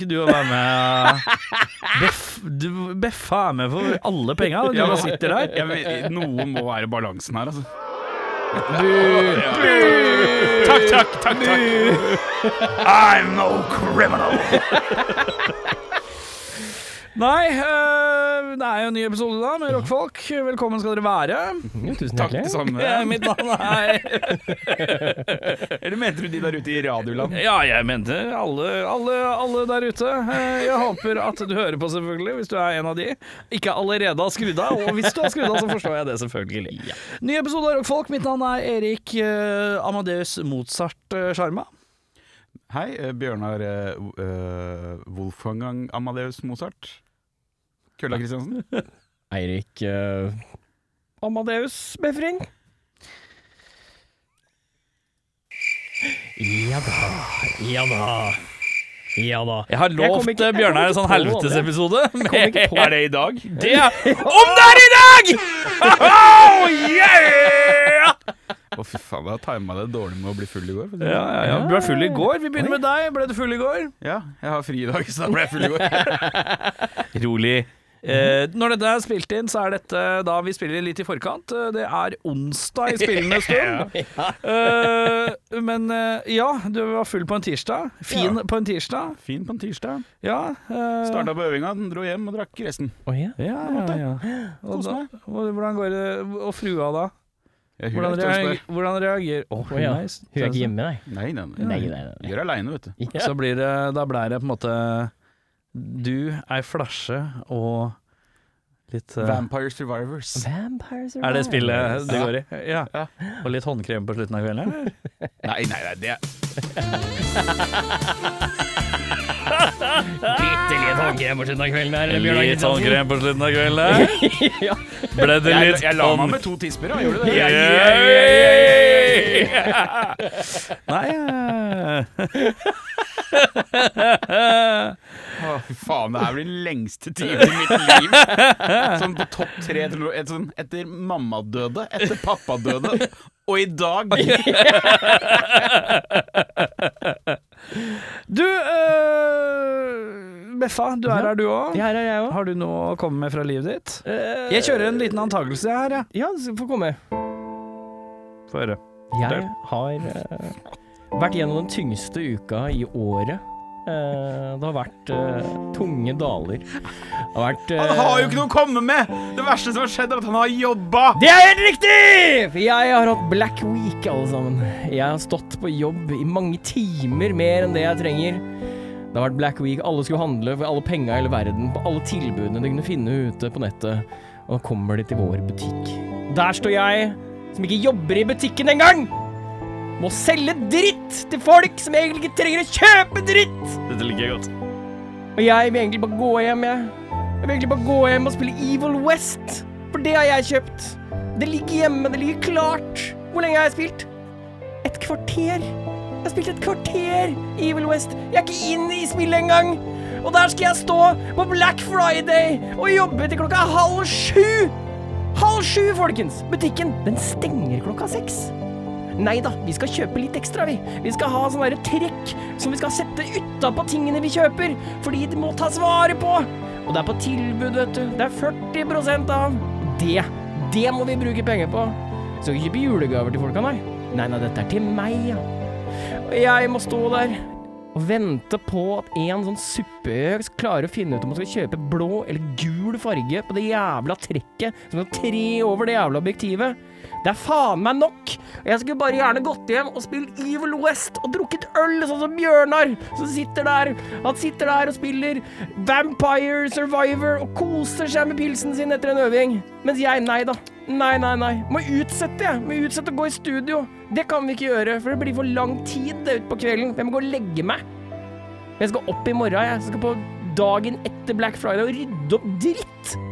ikke du å være med? Beff, du Beffa er med for alle penga. Du bare sitter der. Jeg vet, noe må være balansen her, altså. Takk, takk, takk. takk I'm no criminal. Nei, øh, det er jo en ny episode da med rockfolk. Velkommen skal dere være. Jo, tusen Takk, det hjertelig. samme. Ja, mitt navn er Eller mente du de der ute i radioland? Ja, jeg mente alle, alle, alle der ute. Eh, Jeg håper at du hører på, selvfølgelig, hvis du er en av de. Ikke allerede har skrudd av, og hvis du har skrudd av, så forstår jeg det selvfølgelig. Ny episode av Rockfolk. Mitt navn er Erik eh, Amadeus Mozart eh, Sjarma. Hei, eh, Bjørnar eh, eh, Wolfgang Amadeus Mozart. Kølla Kristiansen. Eirik uh, Amadeus Befring. Ja da, ja da. Ja da. Jeg har Jeg lovt eh, Bjørnar en jeg sånn helvetesepisode. Er det i dag? Det er Om det er i dag! Oh, yeah! Å, fy faen, Jeg tima det dårlig med å bli full i går. Ja, sånn. ja, ja. Du ble full i går. Vi begynner med deg. Ble du full i går? ja, jeg har fri i dag, så da ble jeg full i går. Rolig. Eh, når dette er spilt inn, så er dette da vi spiller litt i forkant. Eh, Det er onsdag i spillende stund. Eh, men eh, ja, du var full på en tirsdag. Fin Ja. på en tirsdag. Fin på en tirsdag. Ja. eh, Starta på øvinga, den dro hjem og drakk resten. Oh, ja. Ja, ja, ja. Og, Kos da, meg. og hvordan går det Og frua, da? Jeg Hvordan, hyler reager, hvordan reagerer ja. Hun er ikke hjemme, nei. Nei, nei, nei. Nei, nei, nei. Gjør aleine, vet du. Ja. Så blir det Da blir det på en måte du, ei flasje og litt uh, Vampire Survivors. Vampires Er det spillet du Ja. går i? Ja. Ja. Og litt håndkrem på slutten av kvelden? eller? Nei, nei, nei, det Bitte litt håndkrem på slutten av kvelden her. eller, Bjørnar Litt håndkrem på slutten av kvelden? der. Ja. Ble det Jeg, litt jeg la meg med to tisper, da. Gjorde du det? Yay! Nei eh. Å, fy faen, det her blir den lengste timen i mitt liv. Sånn på topp tre et sånn, etter mamma døde, etter pappa døde, og i dag. Du, uh, Beffa, du er Ja. her du òg. Ja, her er jeg òg. Har du noe å komme med fra livet ditt? Jeg kjører en liten antakelse her, jeg. Ja, du får komme. Få høre. Jeg har uh, vært gjennom den tyngste uka i året. Eh, det har vært eh, tunge daler. Det har vært eh, Han har jo ikke noe å komme med! Det verste som har skjedd, er at han har jobba! Det er helt riktig! For jeg har hatt Black Week, alle sammen. Jeg har stått på jobb i mange timer mer enn det jeg trenger. Det har vært Black Week, alle skulle handle for alle penga i hele verden, på alle tilbudene de kunne finne ute på nettet. Og nå kommer de til vår butikk. Der står jeg, som ikke jobber i butikken engang! Må selge dritt til folk som egentlig ikke trenger å kjøpe dritt! Dette liker jeg godt. Og jeg vil egentlig bare gå hjem, jeg. Jeg vil egentlig bare gå hjem og spille Evil West. For det har jeg kjøpt. Det ligger hjemme, det ligger klart. Hvor lenge har jeg spilt? Et kvarter. Jeg har spilt et kvarter Evil West. Jeg er ikke inn i spillet engang. Og der skal jeg stå på Black Friday og jobbe til klokka halv sju. Halv sju, folkens. Butikken, den stenger klokka seks. Nei da, vi skal kjøpe litt ekstra, vi. Vi skal ha sånne der trekk som vi skal sette utapå tingene vi kjøper, fordi de må tas vare på. Og det er på tilbud, vet du. Det er 40% av. Det, det må vi bruke penger på. Skal ikke kjøpe julegaver til folka, nei. Nei, nei, dette er til meg, ja. Og jeg må stå der og vente på at en sånn suppeøks klarer å finne ut om man skal kjøpe blå eller gul farge på det jævla trekket som skal tre over det jævla objektivet. Det er faen meg nok! Jeg skulle bare gjerne gått hjem og spilt Evil West og drukket øl, sånn som Bjørnar, som sitter der. Han sitter der og spiller Vampire Survivor og koser seg med pilsen sin etter en øving. Mens jeg, nei da. Nei, nei, nei. Må utsette, jeg. Må utsette å gå i studio. Det kan vi ikke gjøre, for det blir for lang tid det utpå kvelden. Jeg må gå og legge meg. Jeg skal opp i morgen, jeg. Jeg skal på dagen etter Black Friday og rydde opp dritt.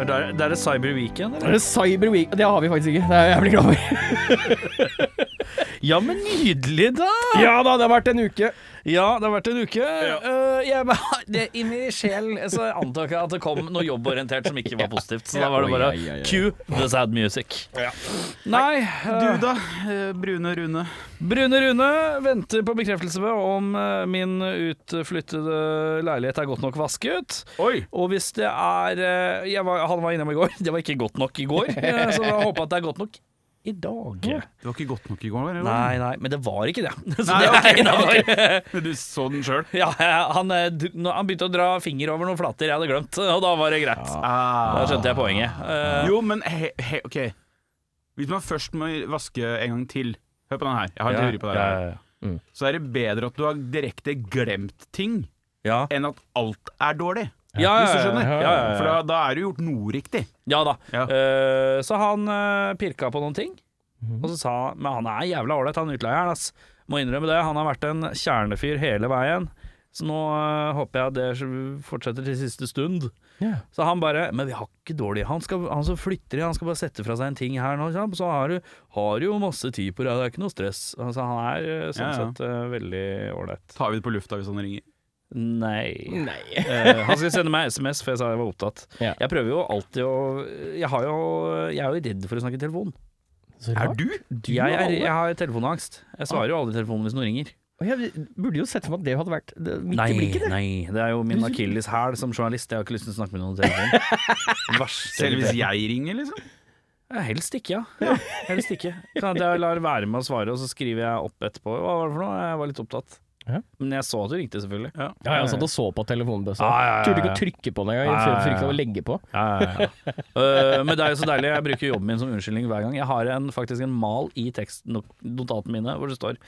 Er det, er det Cyber Weekend, eller? Er det Cyber Week? Det har vi faktisk ikke. Det er jeg jævlig glad for. Ja, men nydelig, da! Ja da, det har vært en uke. Ja, det har vært en uke. Eh, jeg, det, I min sjel så antar jeg at det kom noe jobborientert som ikke var positivt. Så da var det bare cue the sad music. Nei, Du eh, da, eh, Brune Rune. Brune Rune venter på bekreftelse ved om min utflyttede leilighet er godt nok vasket. Oi! Og hvis det er jeg var, Han var innom i går. Det var ikke godt nok i går, så jeg håper at det er godt nok i dag. Det var ikke godt nok i går? eller? Nei, nei, men det var ikke det. Så Nei, det ok, innafor. Men Du så den sjøl? Ja, han, eh, han begynte å dra finger over noen flater jeg hadde glemt, og da var det greit. Da skjønte jeg poenget. Eh, Jo, men he, he, OK. Hvis man først må vaske en gang til Hør på den her. Jeg har en ja, teori på det. ja, ja. Så er det bedre at du har direkte glemt ting, Ja, enn at alt er dårlig. Ja, Hvis du ja, skjønner? ja, ja. For da, da er det gjort noe riktig. ja da. Eh, så han uh, pirka på noen ting, Mhm. og så sa han Men han er jævla ålreit, han utleieren. ass. Må innrømme det. Han har vært en kjernefyr hele veien. Så nå eh, håper jeg at det fortsetter til siste stund. Ja. Så han bare Men vi har ikke dårlig Han, skal, han som flytter inn, han skal bare sette fra seg en ting her nå. ikke sant? Så har du har jo masse tid på deg, det er ikke noe stress. Altså, han er eh, sånn Ja, ja. sett eh, veldig ålreit. Tar vi det på lufta hvis han ringer? Nei. Nei. uh, han skulle sende meg SMS, for jeg sa jeg var opptatt. Ja. Jeg prøver jo alltid å Jeg, har jo, jeg er jo redd for å snakke i telefon. Er du? du? Jeg, er, jeg har telefonangst. Jeg svarer jo aldri i telefonen hvis noen ringer. Og Jeg burde jo sett for meg at det hadde vært det, midt Nei, i blikket. Det. nei, det er jo min akilleshæl som journalist. Jeg har ikke lyst til å snakke med noen i telefon. Selv hvis jeg jeg ringer, liksom? Helst ikke, ja. Helst ikke. Kan jeg lar være med å svare, og så skriver jeg opp etterpå. Hva var det for noe? Jeg var litt opptatt. Ja. Men jeg så at du ringte, selvfølgelig. Ja. Ja, jeg satt og så på telefonbøssa. Ja, ja, ja, ja. Turte ikke å trykke på den engang. Frykta å legge på. Ja, ja, ja. Øh, men det er jo så deilig. Jeg bruker jobben min som unnskyldning hver gang. Jeg har en, faktisk en mal i tekstnotatene mine hvor det står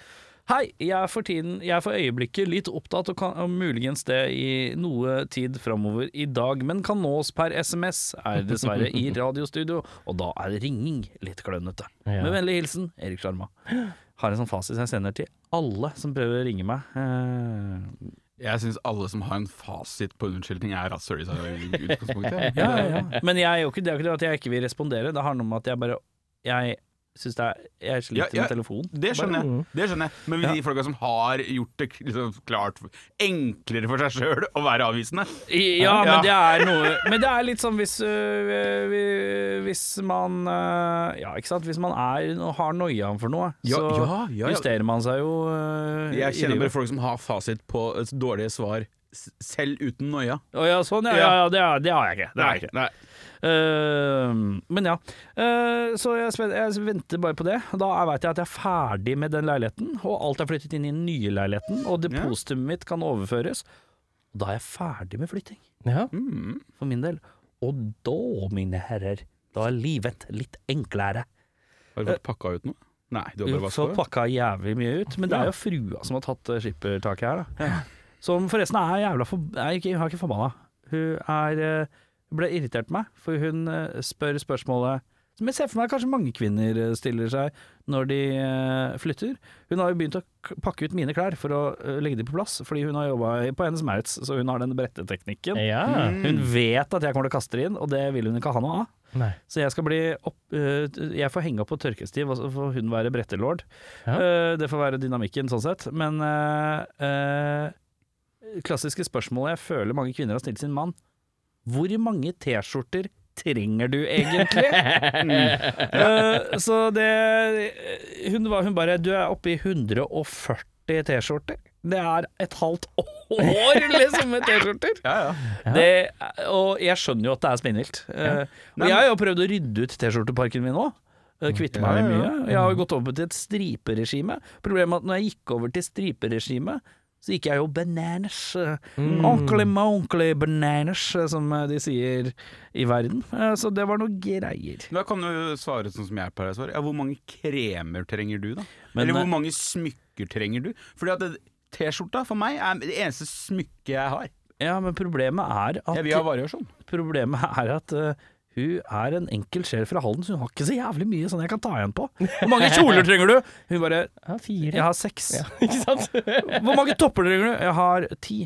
Hei, jeg er for tiden, jeg er for øyeblikket litt opptatt og kan og muligens det i noe tid framover i dag, men kan nås per SMS, er dessverre i radiostudio, og da er ringing litt klønete. Ja. Med vennlig hilsen Erik Sjarma. Har en sånn fasit jeg sender til alle som prøver å ringe meg. Eh, Jeg syns alle som har en fasit på unnskyldning, er rasshøl i utgangspunktet. Ja, ja, ja. Men jeg det er jo ikke det at jeg ikke vil respondere, det handler om at jeg bare Jeg syns det er Jeg sliter Ja, ja. med telefon. Det skjønner jeg. det skjønner jeg Men Ja. de folka som har gjort det liksom klart enklere for seg sjøl å være avvisende Ja, men det er noe Men det er litt sånn hvis øh, Hvis man øh, Ja, ikke sant. Hvis man er har noia for noe, så justerer man seg jo øh, Jeg kjenner bare folk som har fasit på dårlige svar selv uten noia. Å ja, sånn, ja. ja, ja det, det har jeg ikke. Det har jeg ikke. nei. Eh, men ja. Eh, så jeg, jeg venter bare på det. Da veit jeg at jeg er ferdig med den leiligheten, og alt er flyttet inn i den nye leiligheten, og depositumet mitt kan overføres. Da er jeg ferdig med flytting, Ja. Mm. for min del. Og da, mine herrer, da er livet litt enklere. Har du fått pakka ut noe? Nei, du har bare Så vaska det? pakka jævlig mye ut, men det er jo frua som har tatt eh, skippertaket her, da. Som forresten er jævla for... Nei, ikke, hun er ikke forbanna. Hun er eh, ble irritert på meg, for hun eh, spør spørsmålet som jeg ser for meg kanskje mange kvinner eh, stiller seg når de eh, flytter. Hun har jo begynt å pakke ut mine klær for å legge dem på plass, fordi hun har jobba på Hennes Maurits, så hun har den bretteteknikken. ja. Hun vet at jeg kommer til å kaste det inn, og det vil hun ikke ha noe av. Nei. Så jeg skal bli opp Jeg får henge opp på tørkestiv, og så får hun være brettelord. Ja. Det får være dynamikken sånn sett. Men øh, klassiske spørsmålet jeg føler mange kvinner har stilt sin mann. Hvor mange T-skjorter trenger du egentlig? uh, så det hun, var, hun bare Du er oppe i 140 T-skjorter. Det er et halvt år, liksom, med T-skjorter. Ja, ja. Og jeg skjønner jo at det er spinnvilt. Eh, og jeg har jo prøvd å rydde ut T-skjorteparken min òg. Kvitte meg med mye. Jeg har jo gått over til et striperegime. Problemet er at når jeg gikk over til striperegime, så gikk jeg jo bananas. Mm. Ordentlig monkly bananas, eh, som eh, de sier i verden. Eh, Så det var noe greier. Da kan du svare sånn som jeg pleier å svare. Ja, hvor mange kremer trenger du, da? Men, Eller eh, hvor mange smykker trenger du? Fordi at T-skjorta for meg er det eneste smykket jeg har. Ja, men problemet er at. Problemet er at eh, hun er en enkel sjel fra Halden, så hun har ikke så jævlig mye sånn jeg kan ta igjen på. Hvor mange kjoler trenger du? Hun bare Ja, fire. Jeg har seks. Ja, ikke sant? Hvor mange topper trenger du? Jeg har ti.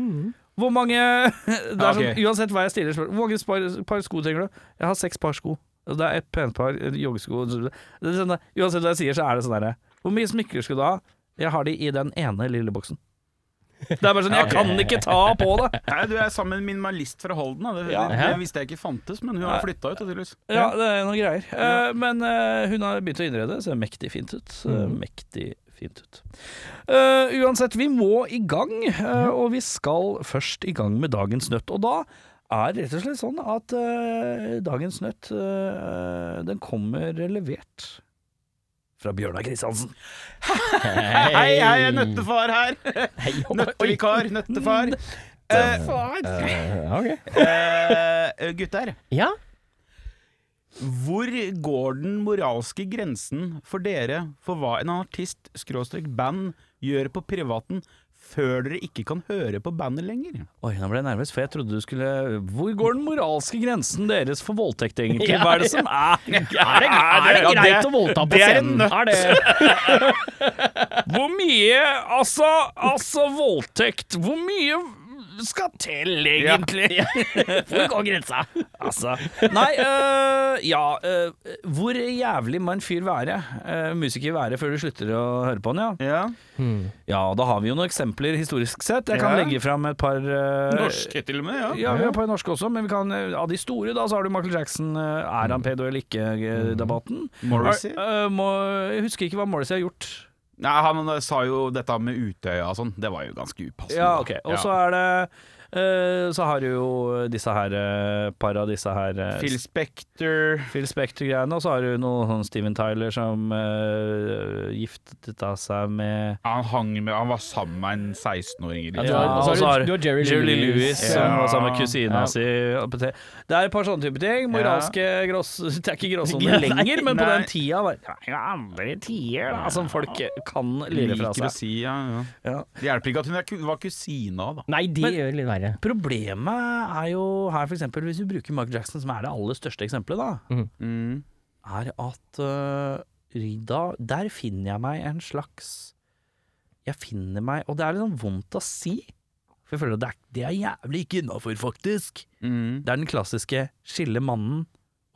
Mm. Hvor mange det er okay. sånn. Uansett hva jeg stiller spørsmål Hvor mange par, par sko trenger du? Jeg har seks par sko. Det er et pent par et joggesko er sånn, Uansett hva jeg sier, så er det sånn derre Hvor mye smykker skal du ha? Jeg har de i den ene lille boksen. Det er bare sånn Jeg kan ikke ta på det! Nei, du er sammen med en minimalist fra Holden. Det, Ja. det, det visste jeg ikke fantes, men hun har flytta ut. tydeligvis. Ja, det er noen greier. Eh, men eh, hun har begynt å innrede, ser mektig fint ut. Mm. Mektig fint ut. Eh, uansett, vi må i gang, eh, og vi skal først i gang med dagens nøtt. Og da er det rett og slett sånn at eh, dagens nøtt, den kommer levert fra Bjørnar Kristiansen. Hei, hei, jeg er nøttefar her. Hei. Nøttevikar, nøttefar. Nøttefar. Uh, ok. uh, gutter, Ja? hvor går den moralske grensen for dere for hva en artist skråstrek band gjør på privaten før dere ikke kan høre på bandet lenger? Oi, nå ble jeg nervøs, for jeg trodde du skulle Hvor går den moralske grensen deres for voldtekt, egentlig? Ja, Hva er det som er Er det, er det Ja, greit det- å voldta på det er en scenen? Er Hvor mye Altså, altså voldtekt Hvor mye skal til, egentlig? Hvor går grensa? Altså Nei, øh, ja øh, Hvor jævlig må en fyr være, øh, musiker være, før du slutter å høre på han, ja? Ja. Ja, da har vi jo noen eksempler historisk sett. Jeg kan Ja. legge fram et par øh, Norske, til og med. Ja. Ja, vi har et par norske også, men vi kan, øh, av de store, da, så har du Michael Jackson. øh, Er han pedo eller ikke-debatten. Morrissey. jeg husker ikke hva Morrissey har gjort. Nei, han sa jo dette med Utøya og sånn. Det var jo ganske upassende. Ja, ok. Og så er det Så har du jo disse her eh, par av disse her eh, Phil Spector Phil Spector-greiene, og så har du noe sånn Steven Tyler som uh, giftet seg med Han hang med Han var sammen med en 16-åring. eller Ja, du Ja, har, noe. og så har du, har Jerry, Julie Lewis. Lewis, Ja. som var sammen med kusina Ja. si. Det er et par sånne type ting. Moralske grås... Det er ikke gråsoner lenger, men på den tida var det andre tider da, som folk kan lire fra Liker å seg. si, ja, ja. Ja. Det hjelper ikke at hun var kusina, da. Nei, det Men- gjør litt verre. Problemet er jo her, f.eks. hvis vi bruker Mark Jackson, som er det aller største eksempelet, da. Mm. er at uh, da, der finner jeg meg en slags Jeg finner meg Og det er litt sånn vondt å si, for jeg føler at det er, det er jævlig ikke innafor, faktisk. Mm. Det er den klassiske skille mannen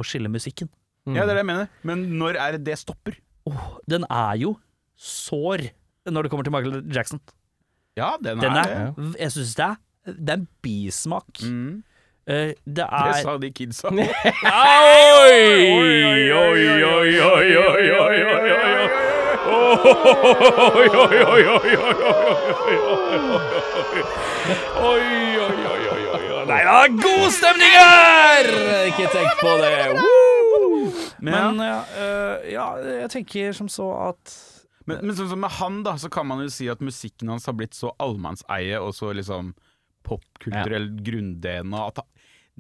og skille musikken. Ja, det er det jeg mener. Men når er det det stopper? Oh, den er jo sår når det kommer til Michael Jackson. Ja, den, Den er, er, det. jeg syns det er det er en bismak. Mm. Uh, det er Det sa de kidsa. oi, oi, oi, oi, oi, oi, oi, oi. Oi, oi, oi, oi, oi, Nei, det er god stemning her! Ikke tenk på det. Men ja, jeg tenker som så at Men, men sånn som med han, da, så kan man jo si at musikken hans har blitt så allmannseie og så liksom popkulturell grunn-DNA at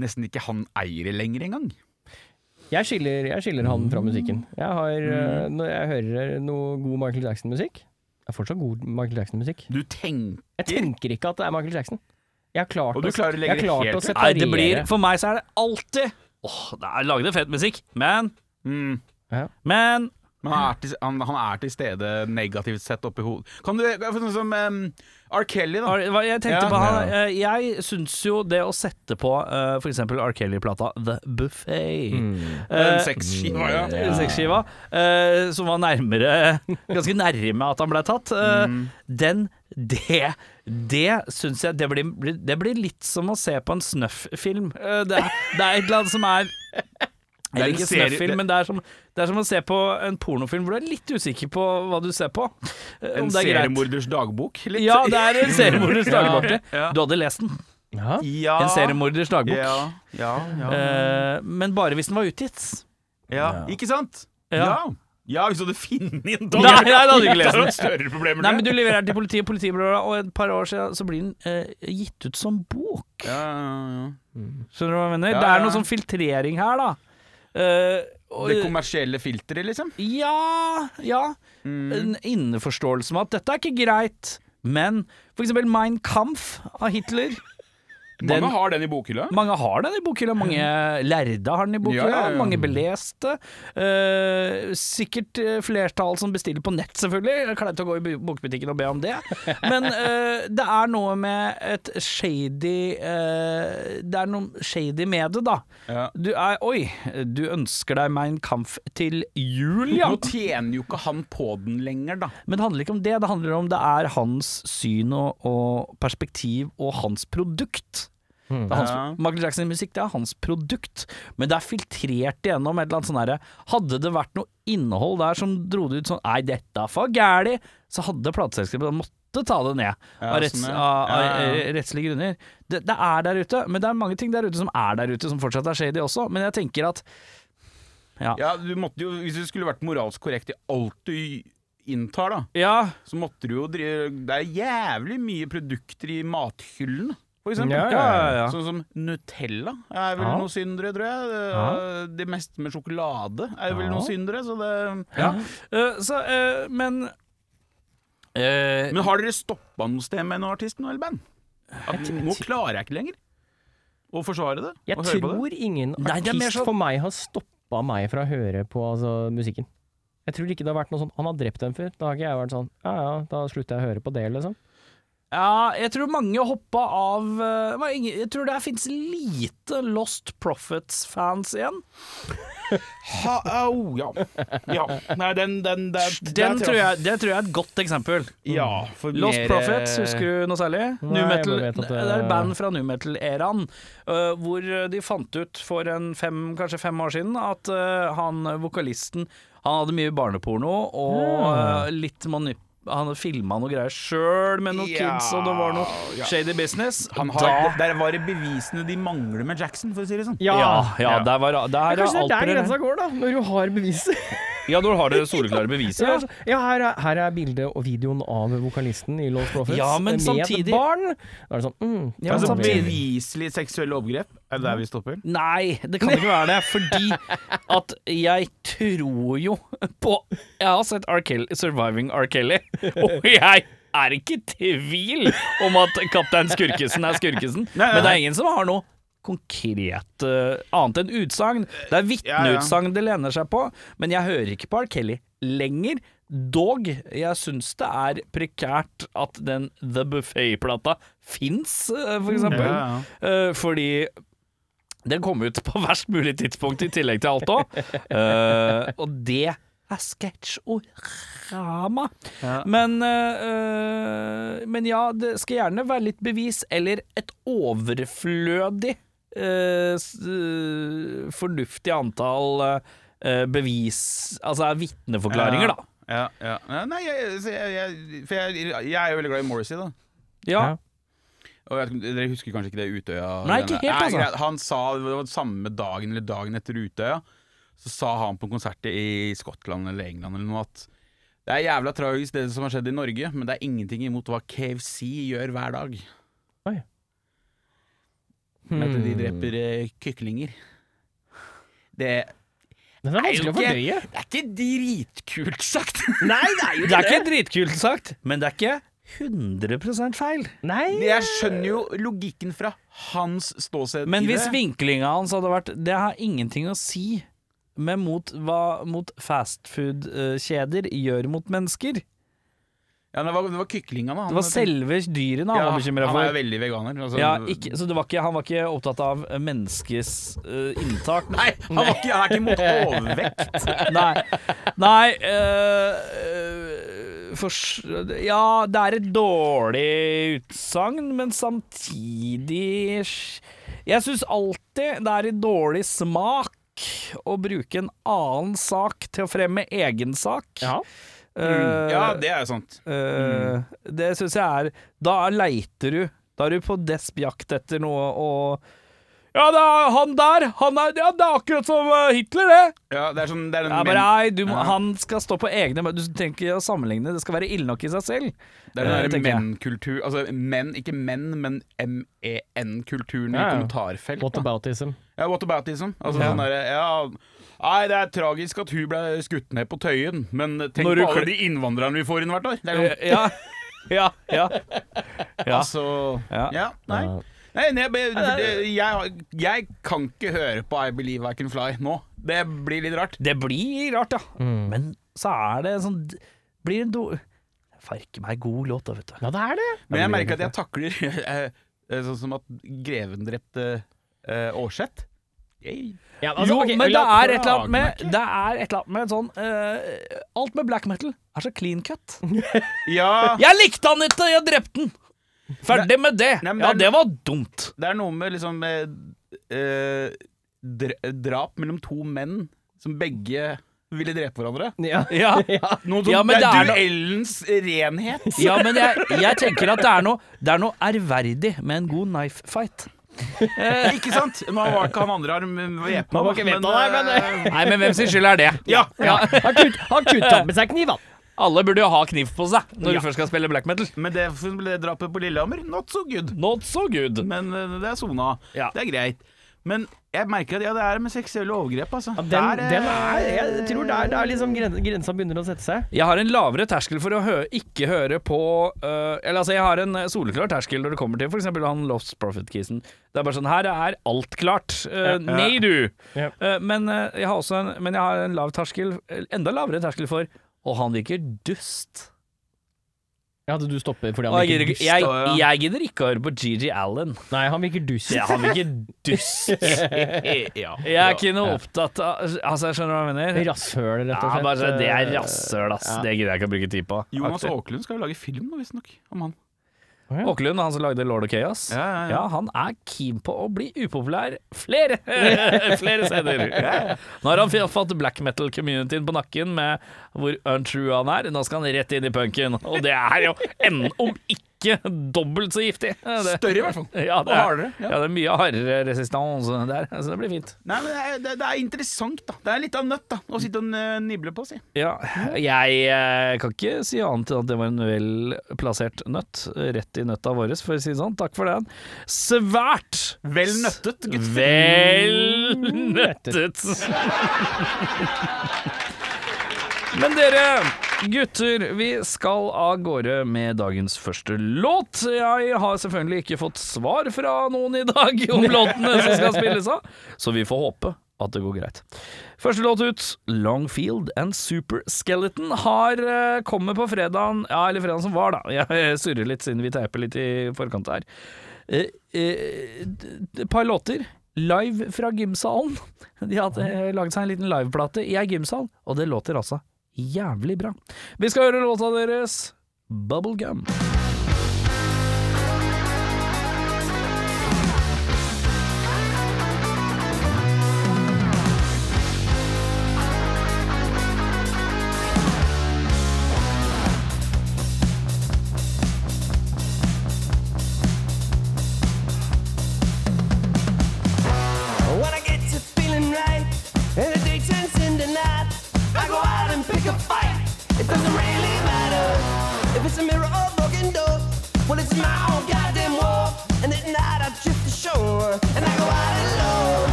nesten ikke han eier det lenger engang. Jeg skiller, jeg skiller han fra musikken. Jeg har, mm. Når jeg hører noe god Michael Jackson-musikk Det er fortsatt god Michael Jackson-musikk. Du tenker Jeg tenker ikke at det er Michael Jackson. Jeg har klart, du å- jeg har klart helt å separere Nei, det blir For meg så er det alltid Åh, det er lagd fet musikk, men mm. Men Men han er, til, han, han er til stede negativt sett oppi hodet. Kan du for Sånn som um, R. Kelly, da. Ar- Jeg tenkte Ja. på han eh, Jeg syns jo det å sette på uh, f.eks. R. Kelly-plata The Buffet Mm. Den eh, sexskiva, ja. eh, sexskiva, eh, som var nærmere Ganske nærme at han ble tatt. Uh, Mm. Den Det Det syns jeg det blir, det blir litt som å se på en Snuff-film. Eh, det, er- det er et eller annet som er Det er ikke Snuff-film, men det er, som, det er som å se på en pornofilm hvor du er litt usikker på hva du ser på. eh, En om det er greit. seriemorders dagbok. Litt. Ja, det er en seriemorders dagbok. Ja. Du hadde lest den. Ja. Ja. En seriemorders dagbok. Ja, ja, ja. Eh, men bare hvis den var utgitt. ja. Ikke sant? Ja. Ja. ja. hvis du hadde funnet en Nei, nei, da hadde ikke lest den. større problemer Nei, men Du leverer den til politiet, politiet bla, bla, og et par år siden så blir den eh, gitt ut som bok. Ja, ja, ja. Skjønner du hva jeg mener? Ja, Det er noe sånn filtrering her, da. Eh, og, Det kommersielle filteret, liksom? ja, ja. Mm. En innforståelse med at dette er ikke greit. Men for eksempel Mein Kampf av Hitler Den- Mange har den i bokhylla. Mange har den i bokhylla, mange lærde har den i bokhylla, Ja, ja, ja. mange beleste. Uh, sikkert eh, flertall som bestiller på nett, selvfølgelig. Kleint å gå i bokbutikken og be om det. Men uh, det er noe med et shady uh, Det er noe shady med det, da. Ja. Du er Oi, du ønsker deg Mein Kampf til jul, ja. Nå tjener jo ikke han på den lenger, da. Men det handler ikke om det, det handler om det er hans syn og, og perspektiv og hans produkt. Det er hans, Ja. Michael Jackson musikk det er hans produkt, men det er filtrert igjennom et eller annet sånn herre Hadde det vært noe innhold der som dro det ut sånn Nei, dette er for gæli, så hadde plateselskapet måtte ta det ned Ja, av, retts, sånn, ja. av, av Ja, ja, ja. eh, rettslige grunner. Det, det er der ute, men det er mange ting der ute som er der ute, som fortsatt er shady også. Men jeg tenker at Ja. Ja, du måtte jo, Hvis du skulle vært moralsk korrekt i alt du inntar, da, ja så måtte du jo drive Det er jævlig mye produkter i mathyllene, for eksempel. Ja, ja, ja, ja. Sånn som Nutella er vel Ja. noen syndere, tror jeg. Det, Ja. det meste med sjokolade er vel Ja. noen syndere, så det ja. Eh, så, uh, men uh, Men har dere stoppa noe sted med en artist eller band? At, nå klarer jeg ikke lenger å forsvare det. Jeg og høre på det. tror ingen Nei, det er artist sånn- for meg har stoppa meg fra å høre på altså, musikken. Jeg tror ikke det har vært noe sånn Han har drept en fyr. Da har ikke jeg vært sånn Ja ja, da slutter jeg å høre på det, liksom. Ja, jeg tror mange hoppa av eh, Jeg tror det fins lite Lost Profits-fans igjen. Ha, oh, ja. ja. Nei, den, den, den, Den tror jeg, det tror jeg er et godt eksempel. Ja, for Lost mer, Profits, husker du noe særlig? Nei, metal, det, det- er et band fra new metal-æraen. uh, hvor de fant ut for en fem, kanskje fem år siden at uh, han vokalisten Han hadde mye barneporno og uh, litt manip... Han filma noe greier sjøl med noen Ja, kids, og det var noe ja. shady business. Han da, Der var det bevisene de mangler med Jackson, for å si det sånn. ja, ja, Ja. der var der er Kanskje det er der grensa går, da, når du har beviser. Ja, da har dere soleklare beviser. Ja, Ja. altså, ja her, er, her er bildet og videoen av vokalisten i Lost Profits Ja, men med samtidig- et barn. Da er det sånn mm, Ja, altså, beviselig seksuelle overgrep, er det der vi stopper? Nei, det kan ikke være det, fordi at jeg tror jo på Jeg har sett R. Kelly, Surviving R. Kelly, og jeg er ikke i tvil om at kaptein Skurkesen er Skurkesen, Nei, nei, men det er ingen som har noe konkret eh, annet enn utsagn. Det er vitneutsagn det lener seg på, men jeg hører ikke på R. Kelly lenger. Dog, jeg syns det er prekært at den The Buffet-plata fins, eh, for eksempel. Ja, Eh, fordi den kom ut på verst mulig tidspunkt i tillegg til alt òg. og det er sketsjorama. Ja. Men, eh, eh, men ja, det skal gjerne være litt bevis, eller et overflødig eh, eh, fornuftig antall eh, bevis Altså vitneforklaringer, da. Ja, ja. ja. Nei, jeg, jeg, jeg, for jeg, jeg er jo veldig glad i Morrissey, da. Ja. Jeg, dere husker kanskje ikke det Utøya? Nei, ikke helt, altså. Nei, Han sa det var samme dagen eller dagen etter Utøya, så sa han på konserter i Skottland eller England eller noe at det er jævla tragisk det som har skjedd i Norge, men det er ingenting imot hva KFC gjør hver dag. Med at de Hmm. dreper eh, kyklinger. Det, Den er vanskelig å ikke- fordøye. det er ikke dritkult sagt. Nei, det er jo Det er ikke dritkult sagt, men det er ikke 100 feil. Nei. Jeg skjønner jo logikken fra hans ståsted Men i hvis det. vinklinga hans hadde vært Det har ingenting å si med mot hva mot fastfood-kjeder gjør mot mennesker. Ja, det var, det var kyklingene. han Det var selve dyrene han ja, var bekymra Han er veldig veganer. Altså, Ja, ikke, så det var ikke, han var ikke opptatt av menneskes uh, inntak. Nei, han, var ikke, er ikke imot overvekt. Nei. Nei eh, eh, for, Ja, det er et dårlig utsagn, men samtidig Jeg syns alltid det er i dårlig smak å bruke en annen sak til å fremme egen sak. Ja. Eh, Ja, det er jo sant. eh, Det syns jeg er Da leiter du. Da er du på desp jakt etter noe og Ja, det er han der! Han er, ja, det er akkurat som eh, Hitler, det! Ja, det er sånn det er Ja, men, nei, du må, Ja. Han skal stå på egne Du trenger ikke å sammenligne, det skal være ille nok i seg selv. det er den eh, menn-kultur Altså menn, ikke menn, men MEN-kulturen Ja, ja. i kommentarfelt. da. Whataboutism. Ja, whataboutism. Altså Ja. sånn der, Ja, nei, det er tragisk at hun ble skutt ned på Tøyen, men tenk Når på alle de innvandrerne vi får inn hvert år. Det er sånn, Eh, Ja, ja, ja. ja. altså Ja. Ja, nei. Nei, nei, jeg, jeg, jeg kan ikke høre på I Believe I Can Fly nå. Det blir litt rart. Det blir rart, ja. Mm. Men så er det sånn Blir en do... Farke meg god låt, da, vet du. Ja, det er det. Men jeg merker at jeg takler eh, eh, sånn som at greven drepte Aarseth. Jeg- altså, jo, okay, men det er et eller annet med. Det er et eller annet med sånn uh, Alt med black metal er så clean cut. Ja, Jeg likte han ikke, jeg drepte han! Ferdig med det. Nei, Ja, det var dumt. det er noe med liksom eh, eh, Drap mellom to menn som begge ville drepe hverandre. Ja. Ja. ja. Noe som, Ja, men det det er duellens no... renhet. Ja, men jeg, jeg tenker at det er noe Det er noe ærverdig med en god knife fight. Eh, ikke sant? Nå var ikke han andre her væpna, Han var ikke væpna, nei, men, eh, Nei, men hvem sin skyld er det? Ja, Ja. Han kutt- Han kutta med seg kniv, han. Alle burde jo ha kniv på seg når Ja. du først skal spille black metal. Men det, det drapet på Lillehammer, not so good. Not so good. Men eh, det er sona. Ja. Det er greit. Men jeg merker at ja, det er med seksuelle overgrep, altså. Ja, den, Der, eh, den er Jeg tror det er, er liksom gren, grensa begynner å sette seg. Jeg har en lavere terskel for å hø ikke høre på uh, Eller altså, jeg har en øh, soleklar terskel når det kommer til f.eks. han Lost Profit-kisen. Det er bare sånn Her er alt klart. Uh, Nei, du! Ja. Uh, men, øh, jeg har også en, men jeg har en lav terskel Enda lavere terskel for Og han virker dust. Ja, Hadde du stoppet fordi han jeg, virker gidder, dust? jeg, da, ja. jeg gidder ikke å høre på Gigi Allen. Nei, han virker dust. Ja, han virker dust. ja. Jeg er ikke noe opptatt av Altså, jeg skjønner hva jeg mener. Rasshøl, rett Ja, og slett. bare, så det er rasshøl, ass. Ja. Det gidder jeg ikke å bruke tid på. Jonas Aktig. Aaklund skal jo lage film nå, visstnok, om han. Åkerlund, han som lagde Lord of Chaos. Ja, ja, ja. Ja, han er keen på å bli upopulær flere, flere steder. Nå har han fått black metal-communityen på nakken med hvor untrue han er. Nå skal han rett inn i punken, og det er jo enn om ikke dobbelt så giftig. Det, Større, i hvert fall. ja, det Og er, hardere, ja. ja, det er mye hardere resistans der, så det blir fint. Nei, men det er, det, er interessant, da. Det er litt av nøtt da å sitte og nible på, si. Ja, jeg eh, kan ikke si annet enn at det var en vel plassert nøtt, rett i nøtta vår, for å si det sånn. Takk for den. Svært Vel nøttet, gutt. Vel nøttet. Men dere gutter, vi skal av gårde med dagens første låt. Jeg har selvfølgelig ikke fått svar fra noen i dag om låtene som skal spilles av, så vi får håpe at det går greit. Første låt ut, Longfield and Super Skeleton, har eh, kommet på fredagen, ja, eller fredagen som var, da. Jeg surrer litt siden vi teiper litt i forkant her. Eh, eh, Et par låter live fra gymsalen. De hadde laget seg en liten liveplate i ei gymsal, og det låter altså jævlig bra. Vi skal høre låta deres, Bubblegum.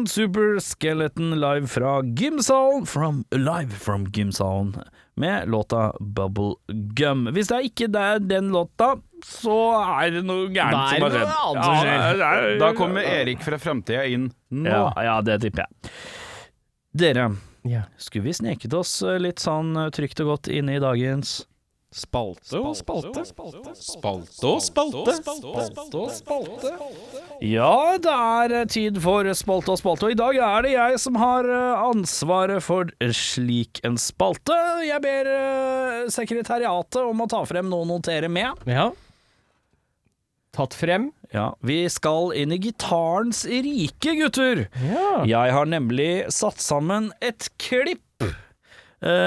Longfield Super Skeleton live fra gymsalen from, Live from gymsalen med låta Bubble Gum. Hvis det er ikke det er den låta, så er det noe gærent som har skjedd. Ja, det er- Da kommer Erik fra framtida inn nå. ja, ja, det tipper jeg. Dere, Ja. skulle vi sneket oss litt sånn trygt og godt inn i dagens Spalte og spalte. Spalte og spalte. Spalte og spalte. Ja, det er tid for spalte og spalte, og i dag er det jeg som har eh, ansvaret for slik en spalte. Jeg ber eh, sekretariatet om å ta frem noe å notere med. Ja. Tatt frem. Ja, vi skal inn i gitarens rike, gutter. Ja. Jeg har nemlig satt sammen et klipp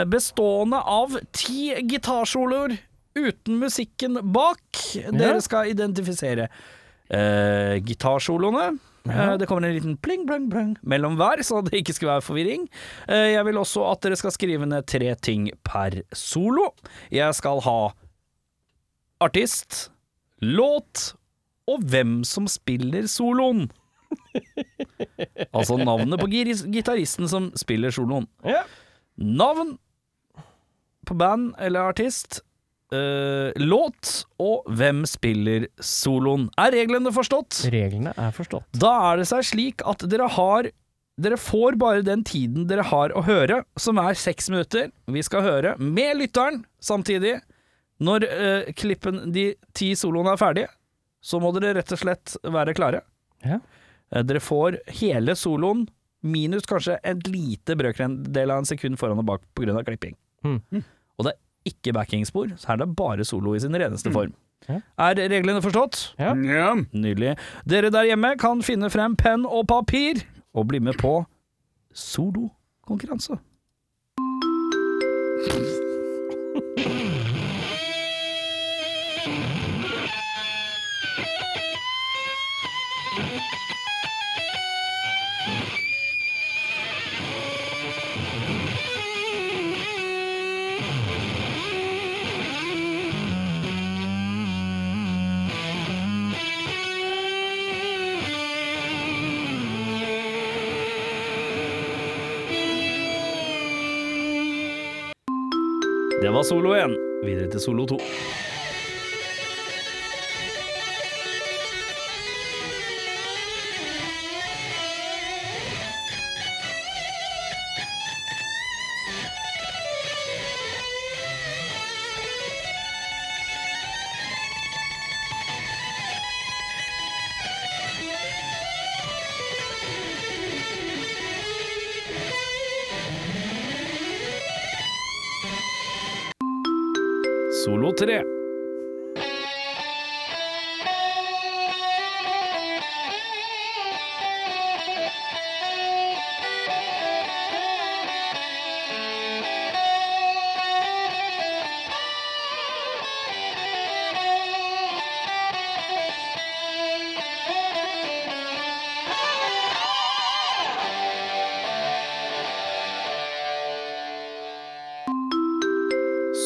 bestående av ti gitarsoloer uten musikken bak. Dere skal identifisere uh, gitarsoloene. Ja. det kommer en liten pling, pling, pling mellom hver, så det ikke skal være forvirring. Eh, jeg vil også at dere skal skrive ned tre ting per solo. Jeg skal ha artist, låt og hvem som spiller soloen. altså navnet på gitaristen som spiller soloen. Ja. Navn på band eller artist, Uh, låt og hvem spiller soloen. Er reglene forstått? Reglene er forstått. Da er det seg slik at dere har Dere får bare den tiden dere har å høre, som er seks minutter. Vi skal høre med lytteren samtidig. Når uh, klippen, de ti soloene er ferdige, så må dere rett og slett være klare. Ja. Uh, Dere får hele soloen, minus kanskje en lite brøkdel av en sekund foran og bak pga. klipping. Mm. Og det er ikke backingspor, så her er det bare solo i sin reneste form. Ja. Er reglene forstått? Ja. Ja. Nydelig. Dere der hjemme kan finne frem penn og papir og bli med på solokonkurranse. Solo 1. Videre til solo 2.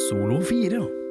Solo 4.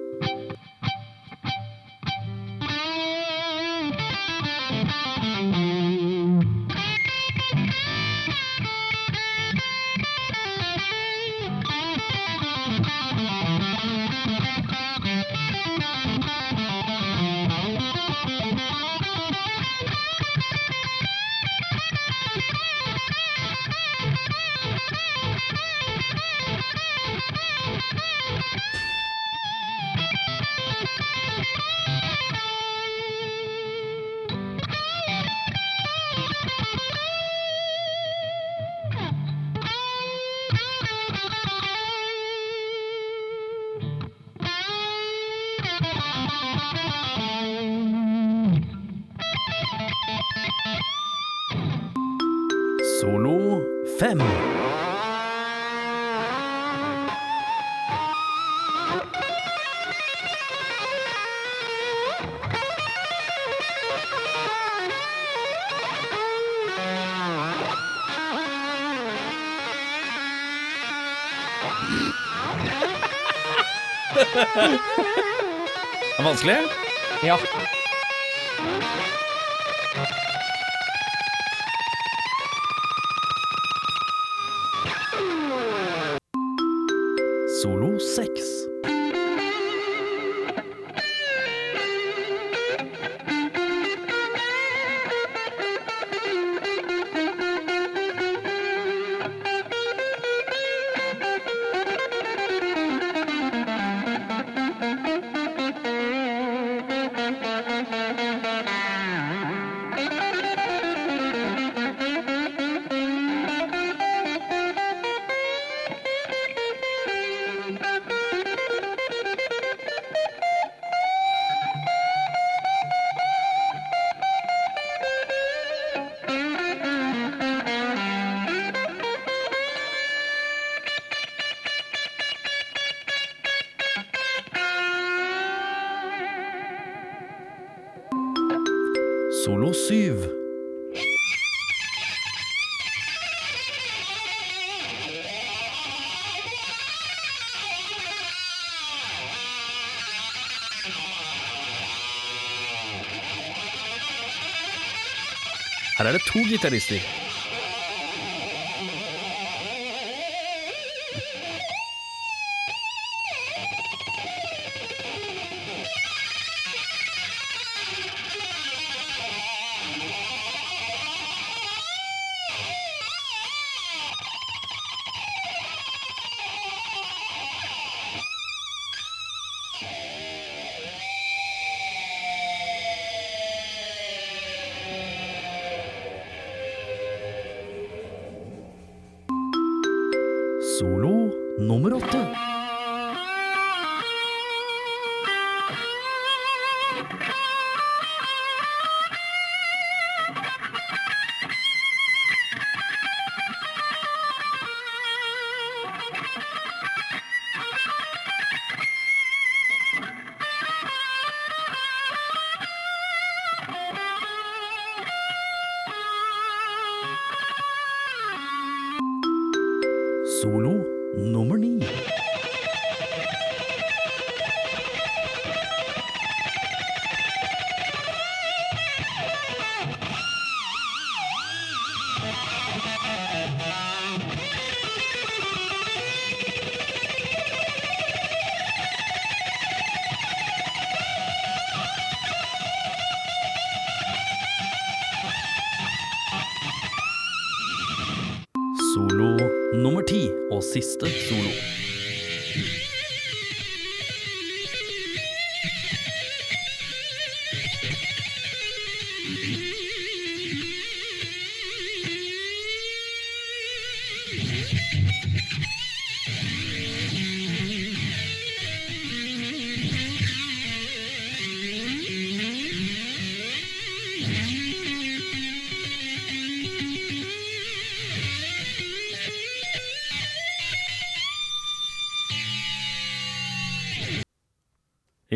Det vanskelig? Ja. Solo 7. Her er det to.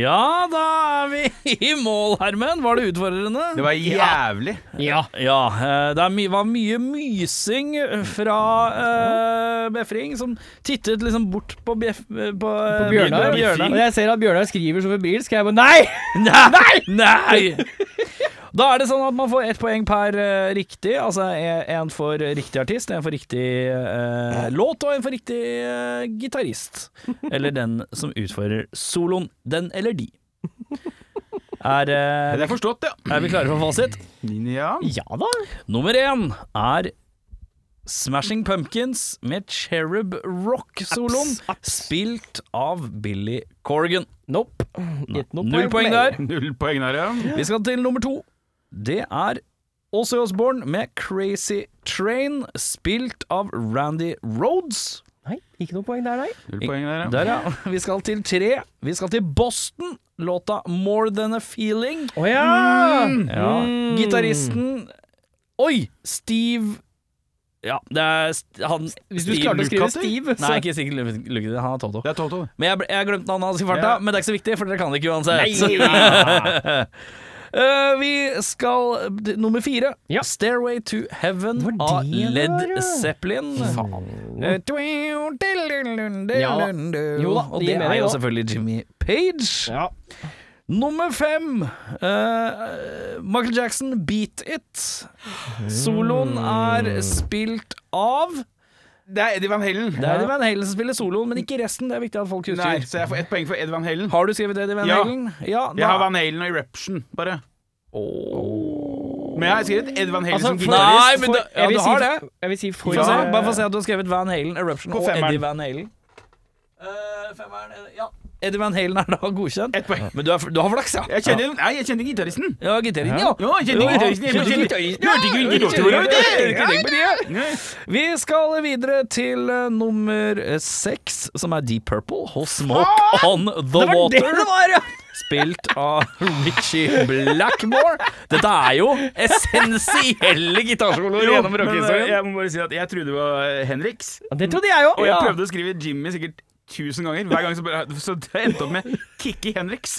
Ja, da er vi i mål, Hermen. Var det utfordrende? Det var jævlig. Ja. Ja, eh, det my var mye mysing fra uh, Befring, som tittet liksom bort på, bjef, på, På eh, Bjørnar. Bjørnar. Og jeg ser at Bjørnar skriver så febrilsk. Jeg bare Nei! Nei! Nei! Da er det sånn at man får ett poeng per uh, riktig. Altså en for riktig artist, en for riktig uh, låt og en for riktig uh, gitarist. Eller den som utfører soloen. Den eller de. Er, eh, Det er forstått, ja. er vi klare for fasit? Ja. Ja da. Nummer én er Smashing Pumpkins med Cherub Rock-soloen, spilt av Billy Corrigan. Nope. Null poeng der. Null poeng der, ja. Vi skal til nummer to. Det er Ozzy Osborne med Crazy Train, spilt av Randy Rhodes. Nei, ikke noe poeng der, nei. Null poeng der, ja. Der, ja. Vi skal til tre. Vi skal til Boston. Låta More Than A Feeling. Å ja! Ja. Gitaristen Oi! Steve Ja, det er han Hvis du Steve klarte å skrive Lukather? Steve, så Nei, ikke sikkert Lukather. Han er Toto. Det er Toto. Men jeg, jeg glemte glemt navnet hans i farta, Ja. men det er ikke så viktig, for dere kan det ikke uansett. Nei. Eh, vi skal Nummer fire. Ja. 'Stairway to Heaven' av Led ja? Zeppelin. Faen. Ja. Jo da, Og det det er jo selvfølgelig Jimmy Page. Ja. Nummer fem. uh, Michael Jackson, 'Beat It'. Soloen er spilt av Det er Eddie Van Halen. Det er Eddie Van Halen som spiller soloen, men ikke resten. Det er viktig at folk husker. Nei, så jeg får ett poeng for Eddie Van Halen. Har du skrevet Eddie Van Ja. Halen? Ja. Jeg har Van Halen og Eruption, bare. Men jeg har skrevet Eddie Van Halen Altså, som gitarist. Nei, men da- ja, jeg vil du si- har det. Jeg vil si for Ja. bare få se at du har skrevet Van Halen, Eruption og. Eddie Van Halen. Uh, femmeren, eh, ja. Eddie Van Halen er da godkjent. Ett poeng. Men du, er, du har flaks, ja. Jeg kjenner, nei, jeg kjenner gitaristen. Ja, gitaristen, ja. Ja, jeg kjenner Ja, gitaristen. Jeg kjenner gitaristen. Ja. Nei. Vi skal videre til eh, nummer eh, seks, som er Deep Purple hos Smoke on the Det var Water. det var, ja! Spilt av Richie Blackmore. Dette er jo essensielle gitarsoloer gjennom eh, rockehistorien. jeg må bare si at jeg trodde det var Henriks. Det trodde jeg Og òg. jeg prøvde å skrive Jimmy sikkert tusen ganger. Hver gang så, så det endte opp med Kikki Henriks.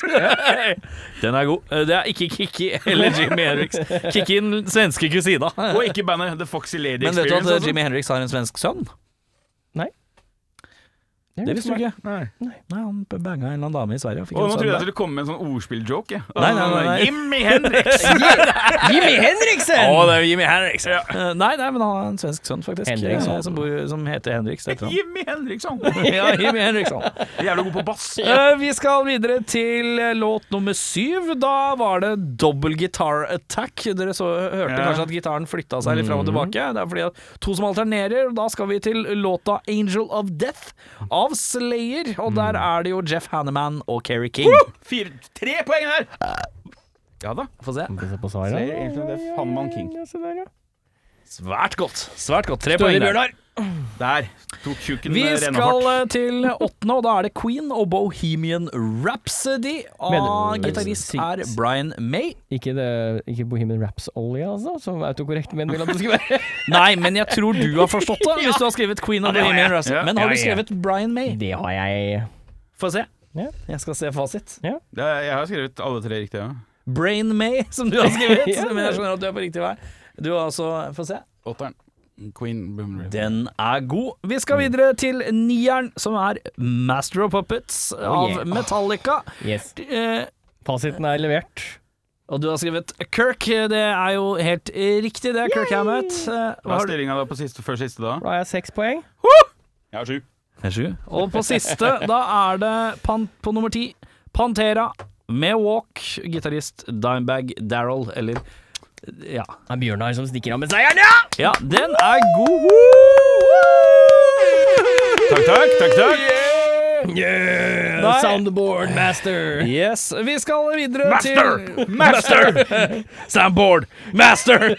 Den er god. Det er ikke Kikki eller Jimmy Henriks. Kikki den svenske kusina. Og ikke bandet The Foxy Lady Men vet du at altså. Jimmy Henriks har en svensk sønn? Nei. Det visste du ikke. Nei. Nei, han banga en eller annen dame i Sverige. og fikk Og nå sønn trodde jeg det skulle komme med en sånn ordspilljoke. jeg. Nei, nei, nei, nei. Jimmy Henriksen! Jimmy Henriksen! Å, det er Jimmy Henriks! Eh, Nei, nei, men han har en svensk sønn, faktisk. Henriksson. eh, Som, bor, som heter Henriks. Jimmy Henriksson! Ja, Jimmy Henriksson. Jævlig god på bass. Uh, vi skal videre til låt nummer syv. Da var det double guitar attack. Dere så, hørte Ja. kanskje at gitaren flytta seg litt fram og tilbake. Det er fordi at to som alternerer. Da skal vi til låta 'Angel of Death' av Slayer. Og der er det jo Jeff Hanneman og Kerry King. Fire, tre poeng her! Ja da. Få se. Se på svaret. Slayer, Death, Hanneman King. Ja, se der, ja. Svært godt. Svært godt. Tre poeng der. Der tok tjukken Vi skal eh, til åttende, og da er det Queen og Bohemian Rhapsody. Og gitarist er Brian May. Ikke, det, ikke Bohemian Raps-olje, altså, som autokorrekt menn vil at det skal være. Nei, men jeg tror du har forstått det, hvis du har skrevet Queen og Ja, Bohemian. Rhapsody. Ja. Men har du skrevet Brian May? Det har jeg. Få se. Ja. Jeg skal se fasit. Er- Jeg har skrevet alle tre riktig. Ja. Brain May, som du har skrevet. Men jeg skjønner at du er på riktig vei. Du har altså Få se. Åtteren. Queen Boom Den er god. Vi skal videre til nieren, som er Master of Puppets av yeah. Metallica. Yes. Eh, Fasiten er levert. og du har skrevet Kirk. Det er jo helt riktig, det Yay! Kirk Hammett. Eh, Hva hva er har stillinga da på siste, før siste da? Da har jeg seks poeng. Jeg har sju. Og på siste, da er det pan på nummer ti Pantera med Walk, gitarist Dimebag Daryl, eller Ja. Det er Bjørnar som stikker av med seieren, ja! Ja, den er god! Takk, takk, takk, takk. Yeah! Nei. Soundboard master. Yes, vi skal videre Master! til Master! Soundboard Master!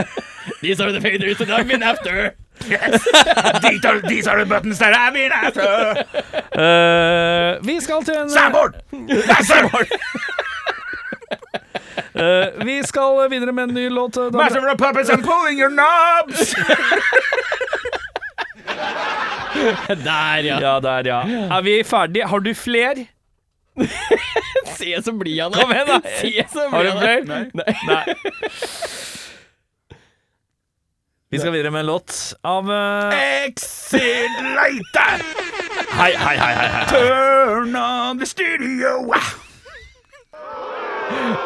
These are the faders that I've been after. These are, these are the buttons that I've been after. Uh, vi skal til en Soundboard! Master! Eh, Vi skal videre med en ny låt. eh, Master of the puppets, I'm pulling your knobs! Der, ja. Ja, der, ja. Er vi ferdige? Har du fler? Se så blid han Kom igjen, da. Se så Har du fler? er. Nei. Nei. Vi skal videre med en låt av uh... Exit later! Hei, hei, hei, hei, hei. Turn on the studio!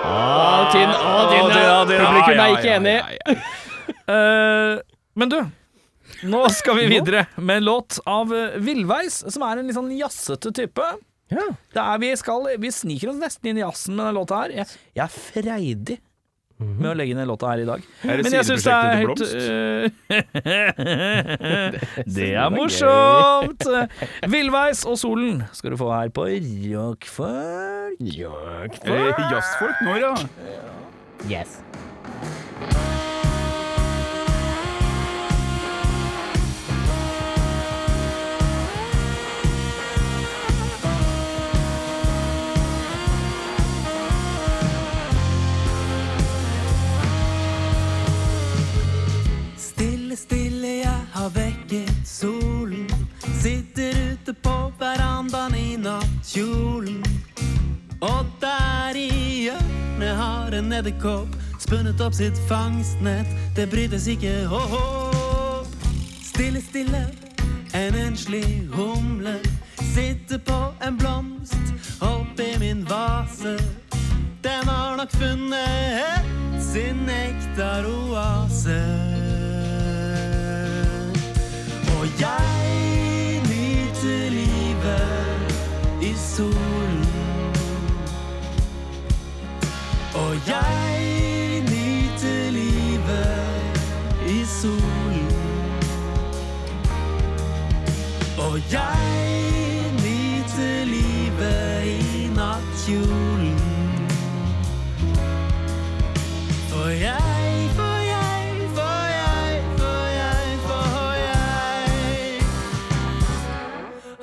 Ah, tynn, ja. tynn, ja, Publikum er ikke enig. Eh, men du, nå skal vi videre med en låt av eh, Villveis, som er en litt sånn jazzete type. Ja. Det er, vi, skal, vi sniker oss nesten inn i jazzen med den låta her. Jeg, jeg er freidig med å legge ned låta her i dag. Er det Men jeg syns det er høyt Det er morsomt! Villveis og Solen skal du få her på Rockfolk. Eh, Jazzfolk nå, ja. Yes. Stille, stille, jeg har vekket solen. Sitter ute på verandaen i nattkjolen. Og der i hjørnet har en edderkopp spunnet opp sitt fangstnett. Det brytes ikke håp. Stille, stille, en enslig humle sitter på en blomst oppi min vase. Den har nok funnet sin nektaroase. Jeg nyter livet i solen. Og jeg nyter livet i solen. Og jeg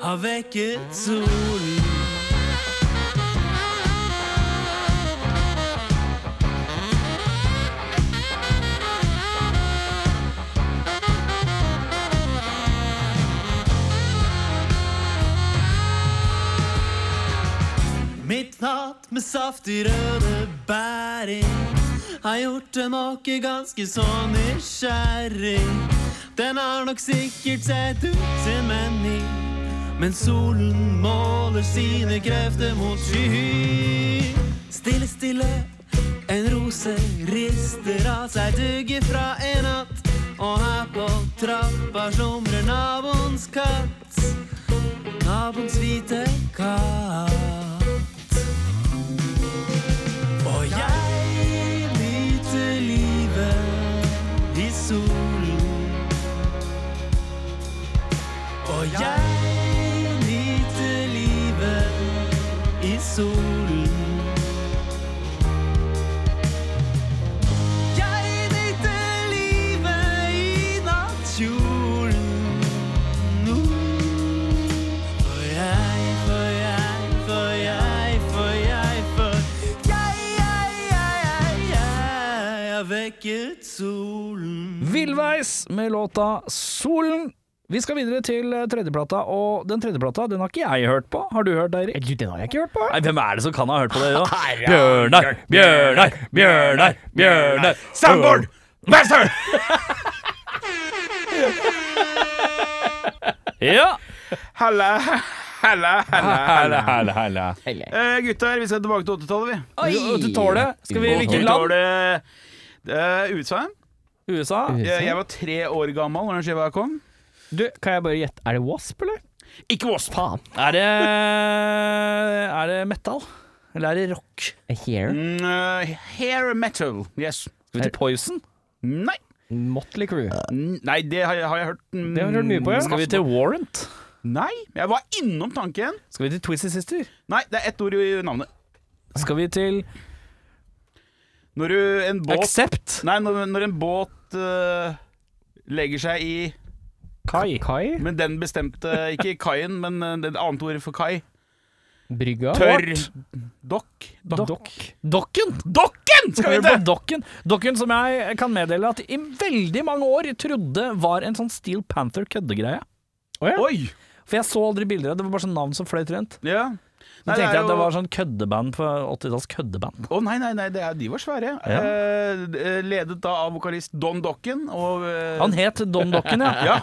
har vekket solen. Mitt fat med saftig røde bæring har gjort en åker ganske så nysgjerrig. Den har nok sikkert sett ut til menn men solen måler sine krefter mot sky. Stille, stille, en rose rister av seg tugget fra en natt. Og her på trappa slumrer naboens katt. Naboens hvite katt. Og jeg nyter livet i solen. Og jeg vekket solen. Villveis med låta 'Solen'. Vi skal videre til eh, tredjeplata, og den tredjeplata den har ikke jeg hørt på. Har du hørt det, Erik? Den har jeg ikke hørt på. Nei, Hvem er det som kan ha hørt på det? da? Bjørnar, Bjørnar, Bjørnar, Bjørnar Soundboard! Master! Ja! Halla, halla, halla, halla. Helle. Eh, gutter, vi skal tilbake til 80-tallet, vi. Oi! Til tålet. Skal vi hvilket land? Eh, USA. USA? Jeg, jeg var tre år gammel den skiva kom. Du, kan jeg bare gjette, er det Wasp, eller? Ikke Wasp. Faen. Er det Er det metal? Eller er det rock? Hair? Mm, uh, hair metal, yes. Skal vi til Poison? Nei. Motley Crew. N- Nei, det har jeg, har jeg hørt mm, Det har jeg hørt mye på, ja. Skal vi til Warrant? Nei, jeg var innom tanken. Skal vi til Twisted Sister? Nei, det er ett ord i navnet. Skal vi til Når du en båt Accept? Nei, når, når en båt eh, legger seg i Kai. Kai? Men den bestemte Ikke kaien, men eh, det annet ordet for kai. Brygga? Tørr Dokk. Dokk. Dokken! Dokken skal vi på til! Dokken. Dokken som jeg kan meddele at i veldig mange år trodde var en sånn Steel Panther køddegreie. Oi! For jeg så aldri bilder av det, det var bare sånn navn som fløyt rundt. Ja. Så tenkte jeg at det var sånn køddeband på 80-talls køddeband. Å nei, nei, nei, det er, de var svære. Ja. Eh, ledet da av vokalist Don Dokken og eh, Han het Don Dokken, ja. Ja,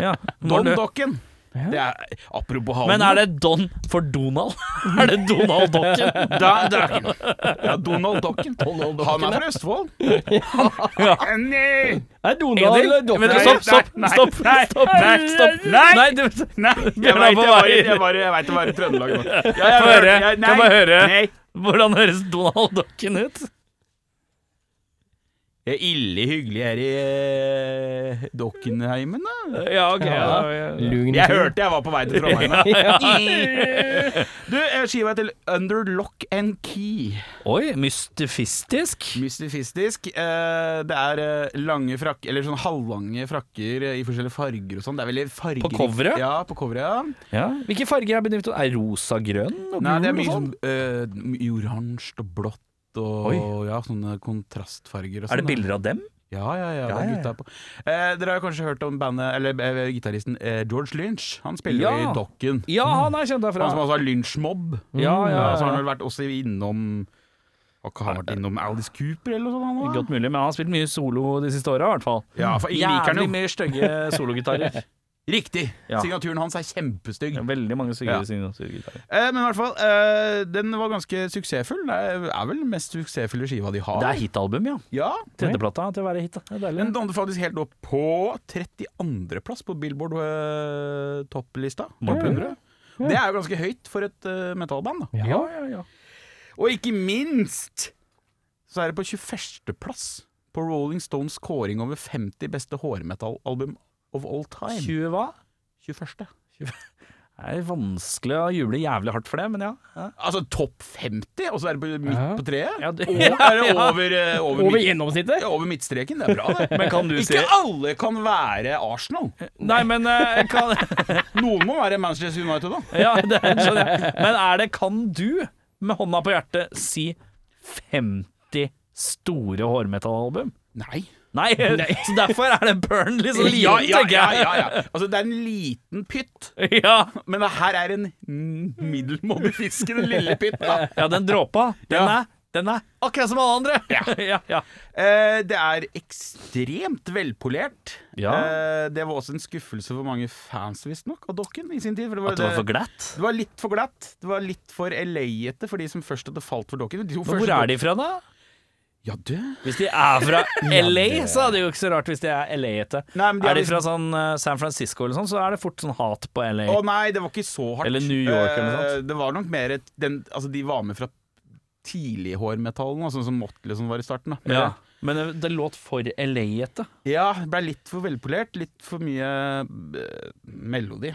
ja. Don Dokken. Det er, apropos havnen Men er det Don for Donald? er det Donald Dokken? da, da, Ja, Donald Dokken. Han er fra Østfold. Ja. Nei, Er Donald gang til. eller Dokk? Vent, Nei, Stopp, stopp, nei, stopp, nei, stopp, nei, stopp. nei. Nei, du nei, jeg veit det var, vei. jeg var, jeg vet det var i Trøndelag nå. Ja, jeg jeg, jeg, jeg- Kan bare høre. Nei. Hvordan høres Donald Dokken ut? Jeg er ille hyggelig her i eh, Dokkenheimen, da. Ja, ok. Lugn Jeg fyr. hørte jeg var på vei til Trondheim. Du, eh, skiva til Under Lock and Key. Oi, mystifistisk. Mystifistisk. Eh, det er eh, lange frakker, eller sånn halvlange frakker eh, i forskjellige farger og sånn. Det er veldig farger På coveret? Ja, på coveret, ja. Ja. Hvilke farger er benyttet? Er rosa, grønn og Nei, det er mye og sånn eh, mye oransje og blått og ja, sånne kontrastfarger og sånn. Er det da. bilder av dem? Ja, ja, ja. Ja, det ja, på. Eh, dere har kanskje hørt om bandet, eller eh, gitaristen eh, George Lynch. Han spiller Ja. i Dokken. Ja, han er kjent derfra. Han som også har Lynch Mob. Ja, ja, Ja, så har han vel vært også innom Har vært innom Alice Cooper eller noe sånt? Godt mulig, men han har spilt mye solo de siste åra, i hvert fall. Ja, for Jævlig mye stygge sologitarer. Riktig! Ja. Signaturen hans er kjempestygg. Ja, Veldig mange stygge Ja. signaturgitarer. Eh, men i hvert fall, eh, den var ganske suksessfull. Det er er vel den mest suksessfulle skiva de har. Det er hitalbum, ja. Ja, Tredjeplata til å være hit. Den dannet faktisk helt opp på 32.-plass på Billboard eh, topplista. Topp 100. Det er jo ganske høyt for et uh, metallband. da Ja, ja, ja. Og ikke minst så er det på 21.-plass på Rolling Stones kåring over 50 beste hårmetallalbum of all time. 20 hva? 21. Det er vanskelig å juble jævlig hardt for det, men ja. ja. Altså topp 50, og så er det på, midt Ja. på treet? Ja, det- ja, er det over, eh, over, Over gjennomsnittet? ja, over midtstreken? Det er bra, det. Men kan du Ikke alle kan være Arsenal. Nei, men uh, kan, Noen må være Manchester United, da. Ja, det skjønner jeg. Men er det Kan du, med hånda på hjertet, si 50 store hårmetallalbum? Nei. Nei, så derfor er det burn sånn liten, Ja, ja, tenker jeg. ja, ja. Altså, det er en liten pytt, Ja. men det her er en middelmådig fisk i den lille pytt. Da. Ja, den dråpa, den, er, den er akkurat som alle andre. Ja. ja, ja. Eh, det er ekstremt velpolert. Ja. Eh, det var også en skuffelse for mange fans, visstnok, av dokken i sin tid. Det, var, At det var for glatt. det var litt for glatt. Det var litt for LA-ete for de som først hadde falt for dokken. Hvor er de fra, da? Ja, du. Hvis de er fra LA, så er det jo ikke så rart hvis de er LA-ete. Er de fra sånn eh, San Francisco eller sånn, så er det fort sånn hat på LA. Å nei, det var ikke så hardt. Eller New York eller noe Eh, Det var nok mer et, den, Altså, de var med fra tidlighårmetallen, sånn som Motley som var i starten. Da. Ja. Men det, det låt for LA-ete. ja, det ble litt for velpolert. Litt for mye uh, melodi.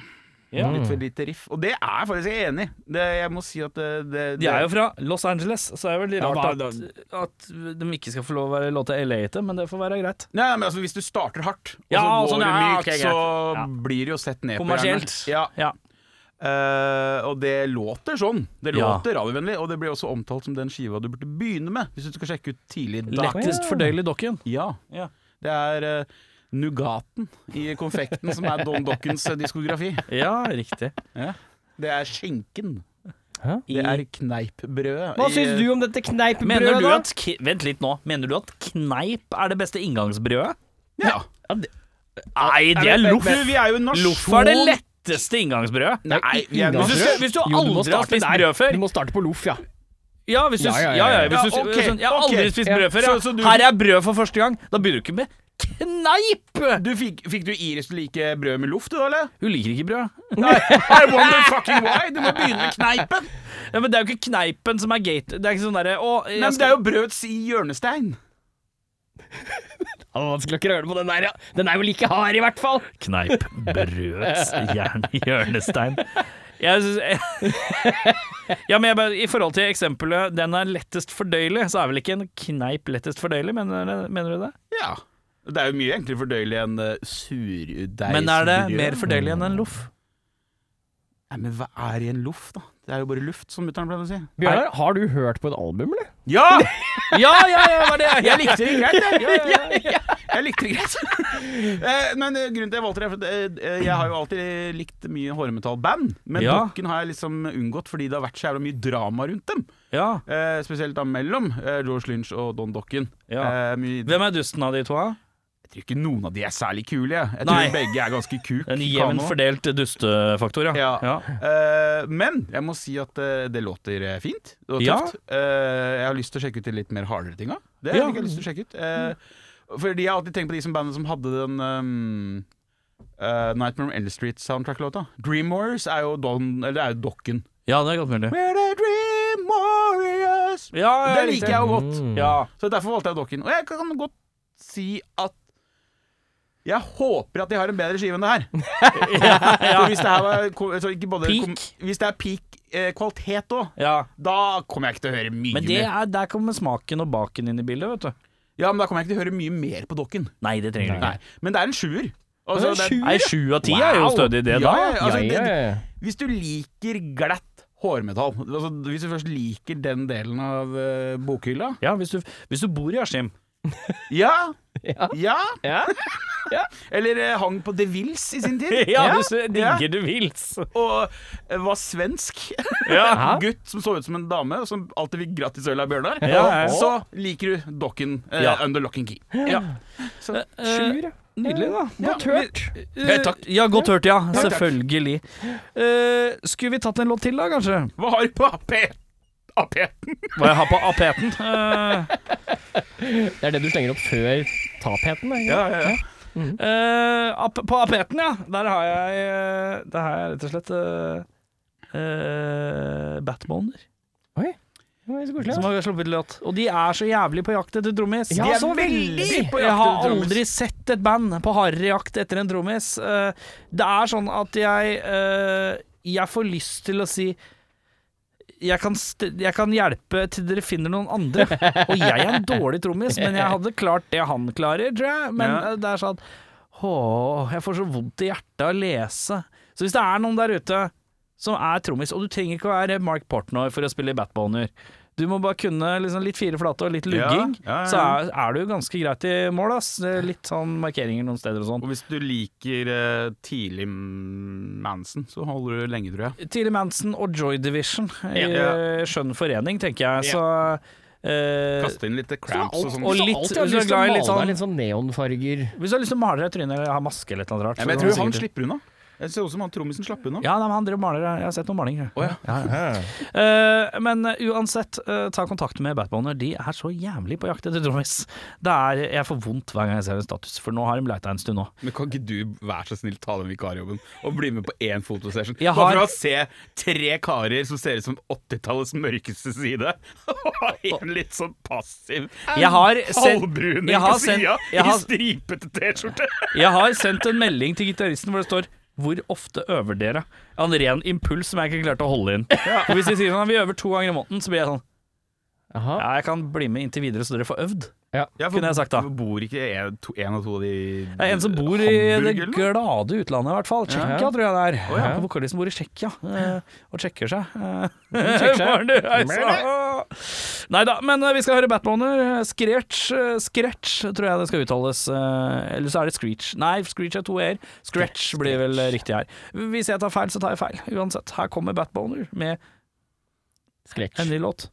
Ja. Litt for lite riff. Og det er jeg faktisk enig i. Det- Jeg må si at det, det, De er jo fra Los Angeles, så er det veldig Ja, rart da- at, at de ikke skal få lov å være låte LA-ete, men det får være greit. Nei, nei, men altså Hvis du starter hardt, og Ja, så sånn, går det ja, mykt, ok, greit. så Ja. blir det jo sett ned Kommersielt. på. gjerne. Ja. Ja. Eh, og det låter sånn. Det Ja. låter radiovennlig, og det blir også omtalt som den skiva du burde begynne med hvis du skal sjekke ut tidlig da. Lettest fordøyelig dokken. Ja. Ja. Det er uh, Nugaten i konfekten som er Don Dockens eh, diskografi. Ja, riktig. Det er skinken. Hæ? Det er kneippbrødet. Hva syns du om dette kneippbrødet, kneipbrødet, da? at Vent litt nå. Mener du at kneip er det beste inngangsbrødet? Ja. Nei, det er loff. vi er jo en nasjon Loff er det letteste inngangsbrødet. Nei, vi er Hvis du, hvis du Jo, du aldri har spist brød før Du må starte på loff, ja. Ja, hvis du, Ja, ja, ja, ja, ja. Hvis du, Ja, ok, sånn, Jeg har aldri aldri spist Ja. brød før. Ja. Så- så du- Her er brød for første gang. Da begynner du ikke med kneip! Du fikk, fikk du Iris til å like brød med loff, du, eller? Hun liker ikke brød. I wonder fucking why! Du må begynne med kneipen. Ja, men Det er jo ikke kneipen som er gate. Det er ikke sånn derre Å, Nei, men skal- det er jo brøds i hjørnestein. Det var vanskelig å krøle på den der, ja. Den er jo like hard, i hvert fall. Kneip brøds jern hjørnestein. Jeg synes, ja, men jeg bare, I forhold til eksempelet 'den er lettest fordøyelig', så er vel ikke en kneip lettest fordøyelig, mener, mener du det? Ja. Det er jo mye enklere fordøyelig enn uh, surdeig Men er det mer fordøyelig enn en loff? Nei, men hva er i en loff, da? Det er jo bare luft, som mutter'n pleide å si. Bjørnar, har du hørt på et album, eller? Ja! Ja, ja, ja, var det Jeg likte det greit, jeg. Ja, ja, ja. Jeg likte det greit. Eh, men eh, grunnen til jeg valgte det, er at eh, jeg har jo alltid likt mye hårmetallband. Men Ja. Dokken har jeg liksom unngått fordi det har vært så jævla mye drama rundt dem. ja. Eh, spesielt da mellom eh, George Lynch og Don Dokken. Ja. Eh, mye, Hvem er dusten av de to? Tror ikke noen av de er særlig kule. Jeg, jeg tror begge er ganske kuk. En jevnt fordelt dustefaktor, ja. Ja. Uh, men jeg må si at uh, det låter eh, fint. Det var Ja. tøft. Eh, jeg har lyst til å sjekke ut de litt mer hardere tinga. Det fikk jeg lyst til å sjekke ut. Fordi jeg har alltid tenkt på de som bandet som hadde den um, uh, Nightmare on Elm Street-soundtrack-låta. Dream Warriors er jo Don Eller det er jo Dokken. Ja, det er godt mulig. We're the Dream Warriors! Ja, ja, Det liker jeg jo godt. Mm. Ja. Så derfor valgte jeg Dokken. Og jeg kan godt si at jeg håper at de har en bedre skive enn det her. For hvis det her var både, kom- Hvis det er peak eh, kvalitet òg, ja. da kommer jeg ikke til å høre mye Men det mer. er, der kommer smaken og baken inn i bildet, vet du. Ja, men da kommer jeg ikke til å høre mye mer på Dokken. Nei, det trenger du ikke. Men det er en sjuer. Altså, Nei, sju av ti er jo stødig, det Ja, da. ja, altså, ja, ja, det- Hvis du liker glatt hårmetall altså, Hvis du først liker den delen av uh, bokhylla Ja, hvis du, hvis du bor i Askim. Ja! Ja. Ja! Ja. Eller eh, hang på De Wills i sin tid. Ja, Ja, du digger du vils. Og eh, var svensk. Ja. Gutt som så ut som en dame, og som alltid fikk gratis øl av Bjørnar. Ja, ja. Så liker du Dokken eh, Ja. under lock and key. Ja. Så, Sjuer, ja. Nydelig, da. Godt hørt. Eh, takk. Ja, godt hørt, ja. takk. Selvfølgelig. Eh, skulle vi tatt en låt til, da, kanskje? hva har du på apet? Apeten? Hva jeg har på apeten? Eh, Det er det du slenger opp før tapheten? Ja? Ja, ja, Mm. Uh, ap på apeten, ja. Der har jeg eh, Der har jeg rett og slett uh, Batboner, Oi, det var så koselig. som har sluppet låt. Og de er så jævlig på jakt etter trommis. Ja, De er så veldig på Jeg jakt har etter trommis. aldri sett et band på hardere jakt etter en trommis. Eh, Det er sånn at jeg eh, Jeg får lyst til å si jeg kan, jeg kan hjelpe til dere finner noen andre. Og jeg er en dårlig trommis, men jeg hadde klart det han klarer, tror jeg. Men Ja. eh, det er sånn Åh, jeg får så vondt i hjertet av å lese. Så hvis det er noen der ute som er trommis, og du trenger ikke å være Mark Portnoy for å spille i Batboner Du må bare kunne liksom litt fire flate og litt lugging, ja, ja. så er, er du ganske greit i mål. Ass. Litt sånn markeringer noen steder og sånn. Og hvis du liker eh, tidlig Manson, så holder du lenge, tror jeg. Tidlig Manson og Joy Division i Ja. eh, skjønn forening, tenker jeg. Så Uh, Kaste inn litt cramps og sånn. og litt- Alltid hvis du er glad i litt sånn- litt sånn neonfarger. Hvis du har lyst til å male deg i trynet eller ha maske eller noe rart Ja, men jeg tror han slipper unna. Jeg ser ut som han trommisen slapp unna. Ja, nei, men han driver og maler. Jeg har sett noen malinger. Oh, ja. Ja, ja. uh, men uansett, uh, ta kontakt med Batboner. De er så jævlig på jakt etter trommis. Det er, jeg får vondt hver gang jeg ser en status, for nå har de leita en stund nå. Men kan ikke du være så snill ta den vikarjobben og bli med på én fotosession? Bare har- for å se tre karer som ser ut som 80-tallets mørkeste side, og en litt sånn passiv Jeg har halvbruning på sida i har- stripete T-skjorte. jeg har sendt en melding til gitaristen hvor det står hvor ofte øver dere? En ren impuls som jeg ikke klarte å holde inn. For Hvis de sier sånn vi øver to ganger i måneden, så blir jeg sånn Aha. Ja, jeg kan bli med inntil videre, så dere får øvd. Ja, for Kunne jeg sagt da. Bor ikke en, to, en og to av de er en som bor i det glade utlandet, i hvert fall. Tsjekkia, Ja. tror jeg det er. Oh, ja. Vokalisten bor i Tsjekkia eh, og sjekker seg. Nei da, men eh, vi skal høre Batboner. Scratch, eh, Scratch tror jeg det skal uttales. Eller så er det Screech. Nei, Screech er to e-er. Scratch blir vel riktig her. Hvis jeg tar feil, så tar jeg feil. Uansett, her kommer Batboner med Scratch. en ny låt.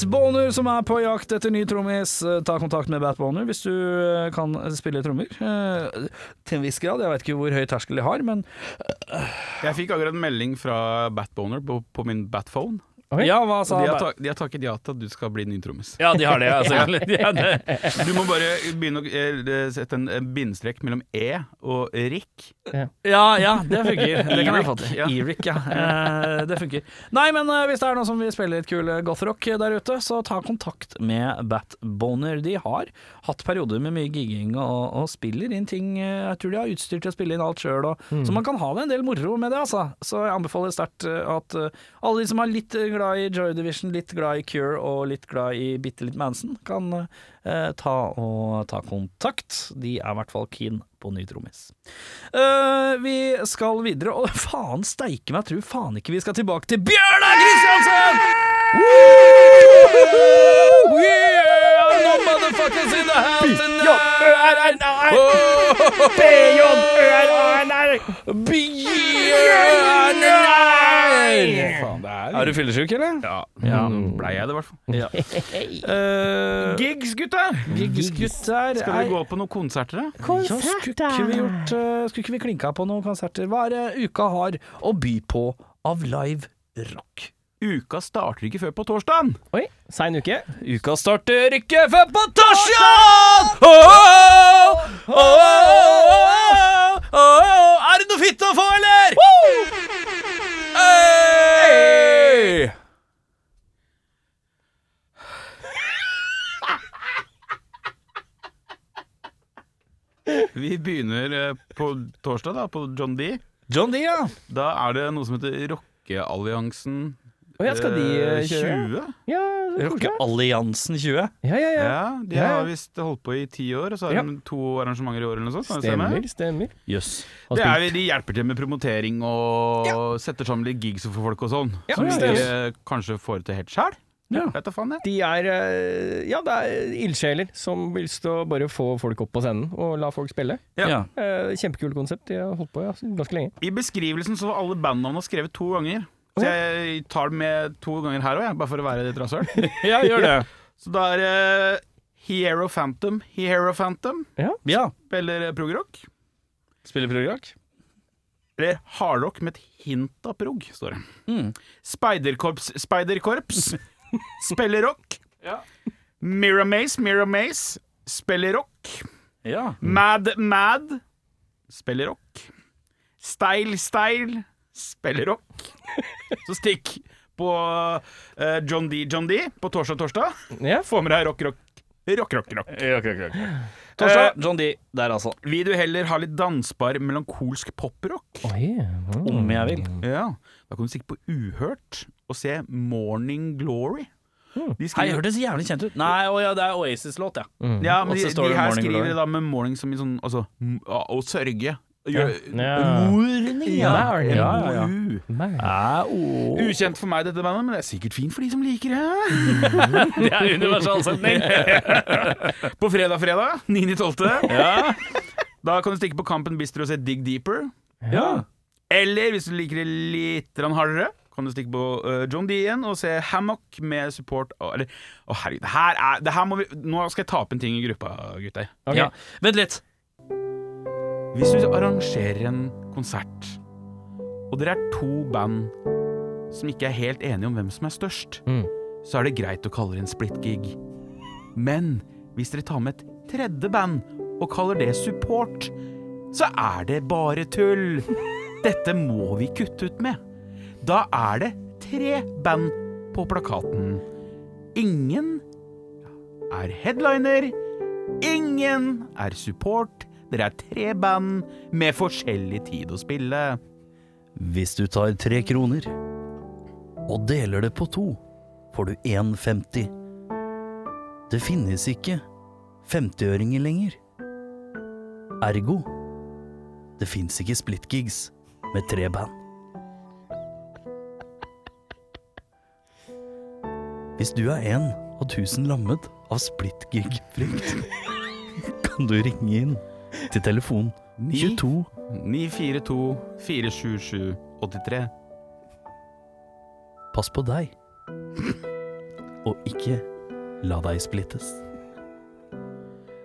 Batboner som er på jakt etter ny trommis. Eh, Ta kontakt med Batboner hvis du eh, kan spille trommer. Eh, Til en viss grad. Jeg vet ikke hvor høy terskel de har, men Jeg fikk akkurat en melding fra Batboner på, på min Batphone. Oi. Ja, hva sa de har, ta, de har takket ja til at du skal bli ny trommis. Ja, de har det, ja, selvfølgelig. Ja, det. Du må bare begynne å eh, sette en eh, bindestrek mellom E og Rick. Ja, ja, det funker. Det kan jeg få til. E-Rick, ja. Eh, det funker. Nei, men eh, hvis det er noen som vil spille litt kul gothrock der ute, så ta kontakt med Batboner. De har hatt perioder med mye gigging og, og spiller inn ting Jeg tror de har utstyr til å spille inn alt sjøl, så man kan ha det en del moro med det, altså. Så jeg anbefaler sterkt at alle de som har litt glad i Joy Division, litt glad i Cure og litt glad i bitte litt Manson, kan eh, ta og ta kontakt. De er i hvert fall keen på ny trommis. Uh, vi skal videre, og faen steike meg, jeg tror faen ikke vi skal tilbake til Bjørnar Kristiansen! Woo! Yeah! No motherfuckers in the house tonight! Bjørnar! Faen, det er du fyllesyk, eller? Ja, Ja. blei jeg det, i hvert fall. Ja. Uh, Gigs, gutta! Gigsgutter Skal vi gå på noen konserter, da? Ja, skulle ikke vi gjort eh, Skulle ikke vi klinka på noen konserter? Hva er det uka har å by på av live rock? Uka starter ikke før på torsdagen! Oi, sein uke. Uka starter ikke før på torsdag! Oh, oh, oh, oh, oh, oh. Er det noe fitte å få, eller? Hey! Vi begynner eh, på torsdag, da, på John D. John D, ja. Da er det noe som heter Rockealliansen Å ja, skal de eh, kjøre? 20. Ja, så koselig. Rockealliansen 20. Ja, ja, ja. Ja, de Ja, ja. har visst holdt på i ti år, og så har Ja. de to arrangementer i år eller noe sånt. kan det stemme? Stemmer, stemmer. Jøss. Har Det spilt- er, de hjelper til med promotering og setter sammen litt gigs for folk og sånn. Ja, som ja, de eh, kanskje får til helt sjæl. Ja. Vet da faen, jeg. De er eh, Ja, det er ildsjeler som vil stå bare få folk opp på scenen og la folk spille. Ja. Ja. Eh, Kjempekult konsept. De har holdt på ja, ganske lenge. I beskrivelsen så var alle bandnavnene skrevet to ganger. Så jeg tar det med to ganger her òg, bare for å være litt rasshøl. ja, gjør det. Så da er det Hero Phantom, Hero Phantom, Ja. spiller progrock. Spiller progrock? Eller hardrock med et hint av prog, står det. Mm. Speiderkorps, Speiderkorps spiller rock. Mira Mace, Mira Mace spiller rock. Ja. Mad Mad spiller rock. Style Style spiller rock. Så stikk på eh, John D. John D på torsdag torsdag. Ja. Få med deg rock, rock. Rock, rock, rock. Torsdag, John D. Der, altså. Vil du heller ha litt dansbar, melankolsk poprock? Oi, mm. Om jeg vil. Ja. Da kan du stikke på Uhørt og se Morning Glory. De Hei, skriver, hørtes jævlig kjent ut. Nei, å ja, det er Oasis-låt, ja. ja, men de, de her skriver det da med morning som i sånn Altså, å, å sørge. Gjør, Ja. Morning, ja. ja, ja, ja. MOU. Nei. Ja. Ukjent for meg, dette bandet, men det er sikkert fint for de som liker det. Det er universal setning. På fredag, fredag, 9.12. Ja. Da kan du stikke på Kampen Bistro og se Dig Deeper. ja. Eller hvis du liker det litt hardere, kan du stikke på uh, John Dean og se Hammock med support Å, oh, herregud, her er det her må vi, Nå skal jeg ta opp en ting i gruppa, gutter. Okay. ja. Vent litt. Hvis du arrangerer en konsert, og dere er to band som ikke er helt enige om hvem som er størst, Mm. så er det greit å kalle det en split gig. Men hvis dere tar med et tredje band og kaller det support, så er det bare tull. Dette må vi kutte ut med. Da er det tre band på plakaten. Ingen er headliner. Ingen er support. Dere er tre band med forskjellig tid å spille. Hvis du tar tre kroner og deler det på to, får du 1,50. Det finnes ikke 50-øringer lenger. Ergo, det fins ikke splitgigs med tre band. Hvis du er en av tusen lammet av splitgig-frykt, kan du ringe inn til telefon 22 942 477 83. Pass på deg. og ikke la deg splittes.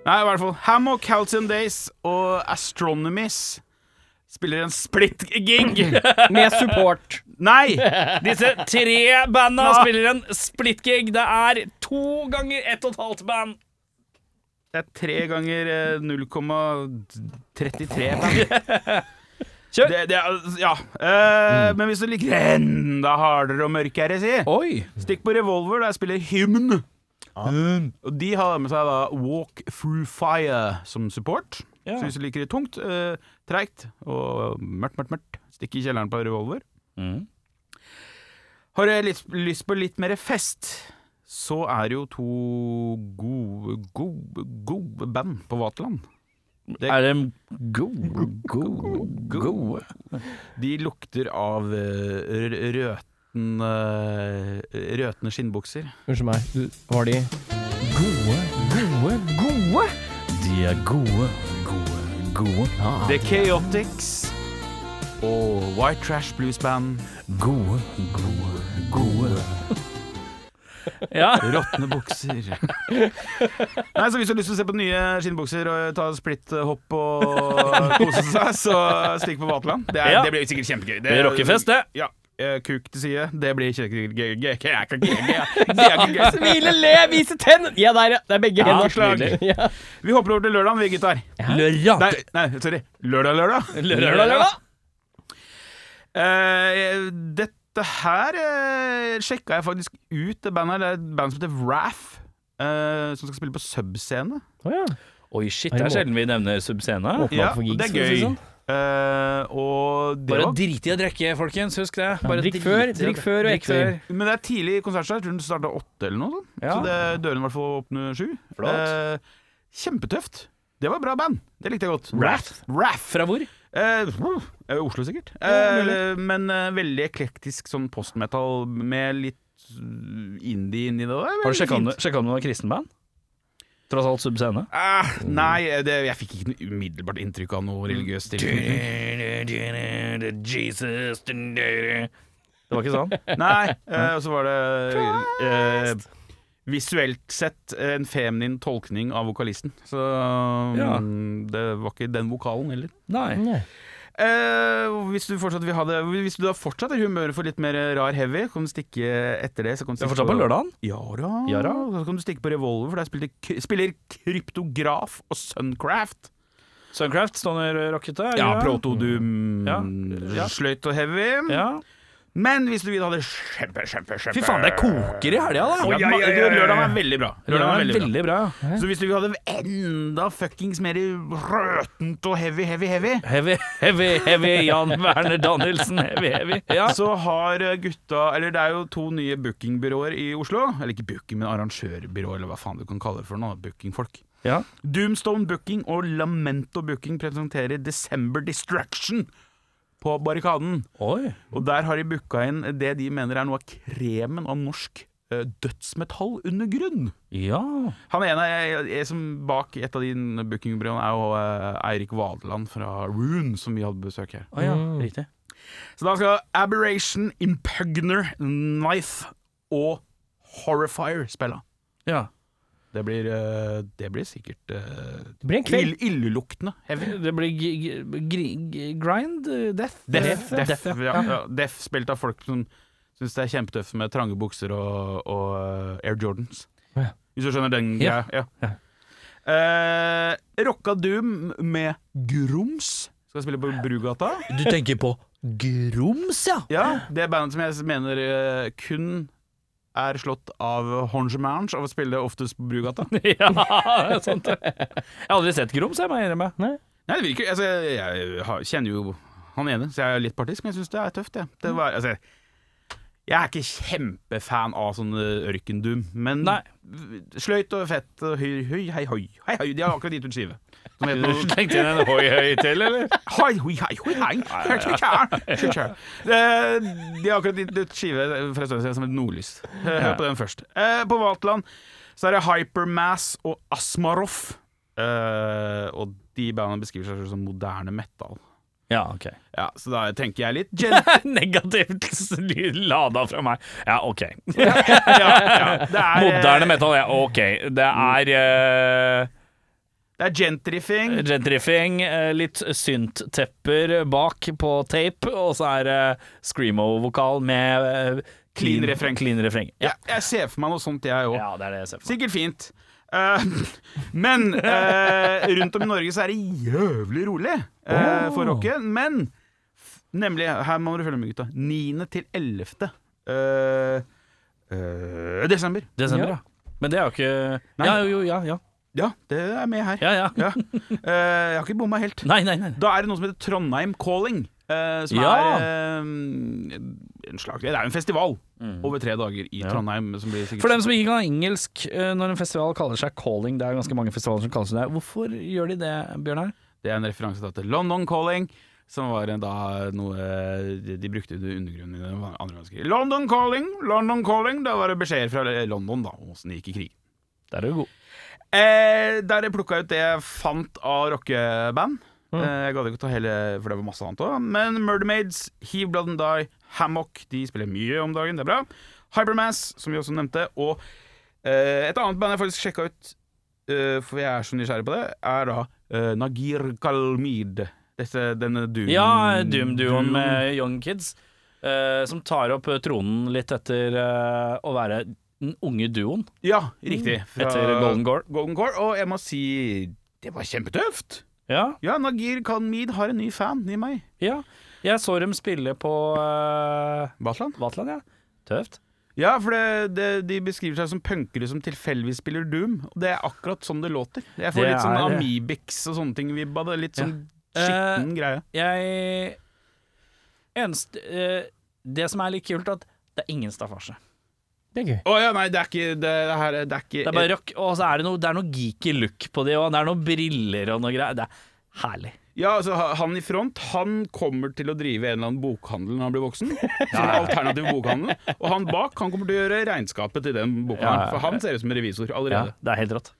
Nei, i hvert fall. Hammock, Halcyon Days og Astronomies spiller en split-gig. Med support. Nei! Disse tre banda spiller en splitgig. Det er to ganger ett og et halvt band. Det er tre ganger eh, 0,33 band. Kjør. Det, det er, ja. Eh, Men hvis du liker enda hardere og mørkere, si Oi. Stikk på Revolver, der spiller Hymn. Og de har med seg da Walk Through Fire som support. Ja. Så hvis du liker det tungt, uh, treigt og mørkt, mørkt, mørkt, stikk i kjelleren på Revolver. Mm. Har du litt, lyst på litt mer fest, så er det jo to gode, gode, gode band på Vaterland. Det- Er de gode, gode, gode? De lukter av røtne, r- eh, Røtne skinnbukser. Unnskyld meg, var de gode, gode, gode? De er gode, gode, gode. The Chaotix og White Trash Blues Band. Gode, gode, gode. Ja. Råtne bukser. Nei, så Hvis du har lyst til å se på nye skinnbukser og ta splitt-hopp og kose seg, så stikk på Vaterland. Det, er- Ja. det blir sikkert kjempegøy. Det blir rockefest, det. Ja. eh, Kuk til side. Det blir kjempegøy. Smile, le, vise tenn! Ja, der, ja. Det er begge Ja. Vi hopper over til lørdagen, vi gutter. Lørdag. Nei, nei, sorry. Lørdag, lørdag. Lørdag, lørdag. Uh, dette her eh, sjekka jeg faktisk ut. Det bandet Det er et band som heter Wrath. eh, som skal spille på Subscene. Oh, ja. Oi, shit, det er sjelden vi nevner subscene. Ja, og gigs, det er gøy. sånn. Eh, og det Bare var, drit i å drikke, folkens. Husk det. Bare drikk før, drikk før og Drikk etter. før. men det er tidlig konsertstart. Den starta åtte eller noe sånt. Ja. Så det, dørene i hvert fall åpner sju. Flott. Eh, kjempetøft. Det var bra band. Det likte jeg godt. Wrath? Wrath. Fra hvor? Eh, eh, Oslo, sikkert. Eh, men eh, veldig eklektisk sånn postmetal med litt eh, indie inni det. Det er Har du veldig sjekka om, fint. sjekket om det var kristenband? Tross alt subscene. Eh, nei, det, jeg fikk ikke noe umiddelbart inntrykk av noe religiøst. tilknytning. Det var ikke sånn? Nei, eh, og så var det eh, visuelt sett en feminin tolkning av vokalisten. Så Ja. mm, det var ikke den vokalen heller. Nei. Nei. Eh, hvis du fortsatt vil ha det Hvis du da fortsatt er i humøret for litt mer rar heavy, kan du stikke etter det. Så kan du Det er stikke fortsatt på lørdagen? Ja da. Ja da. Så kan du stikke på Revolver, for der spiller, spiller Kryptograf og Suncraft. Suncraft, Stoner rockete? er det Ja, Protodum proto-doom, Ja. Ja. sløyt og heavy. Ja. Men hvis du vil ha det kjempe, kjempe, kjempe Fy faen, det koker i helga, da! Ja, ja, ja, Lørdag er veldig bra. Lørdagen er veldig bra. veldig bra. Så hvis du vil ha det enda fuckings mer røtent og heavy, heavy, heavy Heavy, heavy, heavy Jan Werner Danielsen. Heavy, heavy. Ja. så har gutta Eller det er jo to nye bookingbyråer i Oslo. Eller ikke booking, men arrangørbyrå, eller hva faen du kan kalle det for noe. Bookingfolk. ja. Doomstone Booking og Lamento Booking presenterer December Destruction på Barrikaden. Oi. Og der har de booka inn det de mener er noe av kremen av norsk eh, dødsmetall under grunn. Ja. Han ene jeg, jeg, som bak et av dine bookingbyråene er jo eh, Eirik Vadeland fra Rune, som vi hadde besøk her. Oh, ja, Mm. riktig. Så da skal Aberration, Impugner, Knife og Horrifier spille. Ja. Det blir, eh, det blir sikkert uh, Det blir en kveld. illeluktende heavy. Det blir g g g grind? Death? Death? death, Death, def, ja. ja, ja, def spilt av folk som syns det er kjempetøft med trange bukser og, og eh, Air Jordans. Ja. Hvis du skjønner den Ja. greia? Ja. Eh, Rocka Doom med Grums skal spille på Brugata. Du tenker på Grums, ja? Ja, Det er bandet som jeg mener eh, kun er slått av Hongemange av å spille oftest på Brugata. ja, det er sant det. Jeg har aldri sett Grums, jeg må innrømme. Nei, det virker altså, Jeg, jeg kjenner jo han ene, så jeg er litt partisk, men jeg syns det er tøft, jeg. Det var, altså, jeg er ikke kjempefan av sånn eh, ørkendum, men Nei. sløyt og fett og høy, høy, hei, høy. Hei, høy. De har akkurat gitt ut skive. Som heter Tenkte inn en hoi-hoi til, eller? Hei, hoi, hei, hoi, hei. Eh, De har akkurat gitt ut skive for en stund siden som het Nordlys. Hør på den først. Eh, På Vatland så er det Hypermass og Asmaroff. Eh, og de bandene beskriver seg selv som moderne metal. Ja, ok. Ja, Så da tenker jeg litt gent... Negativt lada fra meg. Ja, ok. ja, ja, det er, Moderne metal, ja, ok. Det er eh, Det er gentrifing. gentrifing, eh, litt synttepper bak på tape, og så er det screamo-vokal med eh, Clean refreng. Clean refreng. Ja, jeg ser for meg noe sånt, jeg òg. Ja, det er det jeg ser for meg. Sikkert fint. Eh, men eh, rundt om i Norge så er det jævlig rolig uh, for rocken. Men nemlig, her må dere følge med, gutta. 9. til 11. eh, eh, desember. Desember, ja. Men det er jo ikke Nei. Ja, jo, ja, ja. Ja, det er med her. ja, ja. Ja. Uh, jeg har ikke bomma helt. Nei, nei, nei. Da er det noe som heter Trondheim Calling. Uh, som Ja. er eh, en slags Det er jo en festival over tre dager i Ja. Trondheim. Som blir For dem som ikke kan engelsk eh, når en festival kaller seg calling, det er ganske mange festivaler som kaller seg det. Hvorfor gjør de det, Bjørnar? Det er en referanse til London Calling, som var da noe de, brukte i undergrunnen i den andre verdenskrig. London Calling, London Calling. Da var det beskjeder fra London da, om åssen det gikk i krig. Der er du god. Eh, der jeg plukka ut det jeg fant av rockeband. Eh, jeg gadd ikke å ta hele, for det var masse annet òg. Men Murdermaids, Heave Blood and Die, Hammock de spiller mye om dagen. Det er bra. Hypermass, som vi også nevnte. Og eh, et annet band jeg faktisk sjekka ut, eh, for jeg er så nysgjerrig på det, er da eh, Nagir Kalmid. Dette, denne Doom Ja, Doom-duoen med Young Kids, eh, som tar opp eh, tronen litt etter eh, å være den unge duoen Ja, riktig. Fra etter Golden Gore. Golden Core. Og jeg må si det var kjempetøft. Ja, Ja, Nagir Kalmid har en ny fan i meg. ja. Jeg så dem spille på uh? Vatland, ja. Tøft. Ja, for det, det, de beskriver seg som punkere som tilfeldigvis spiller Doom. Og det er akkurat sånn det låter. Jeg får Det litt sånn er. Amibix og sånne ting vibba. Det er litt sånn Ja. skitten greie. Jeg Eneste uh, Det som er litt kult, at det er ingen staffasje. Det er gøy. Å ja, nei, det er ikke Det, det her det er ikke Det er bare rock, og så er det noe, det er noe geeky look på det òg. Det er noen briller og noe greier. Det er herlig. Ja, altså Han i front Han kommer til å drive en eller annen bokhandel når han blir voksen. Som alternativ bokhandel. Og han bak han kommer til å gjøre regnskapet til den bokhandelen. For han ser ut som en revisor allerede. Ja, det er helt rått.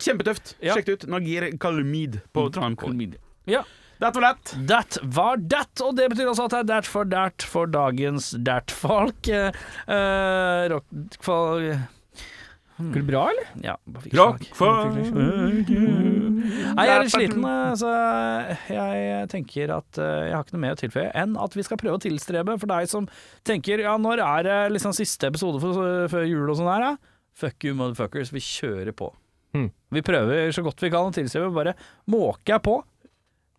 Kjempetøft. Sjekk det ut. Nagir Kalmid på Trondheim Core. Ja. That var that. That var that, og det betyr altså at det er that for that for dagens that-folk. Eh, rock... For, Går det bra, eller? ja, bare fikk Rock fuck for Nei, jeg er litt sliten, eh, så jeg tenker at eh, jeg har ikke noe mer å tilføye enn at vi skal prøve å tilstrebe for deg som tenker ja, når er det liksom siste episode før jul og sånn her, da? Fuck you, motherfuckers. Vi kjører på. Hmm. Vi prøver så godt vi kan å tilstrebe, bare måker jeg på.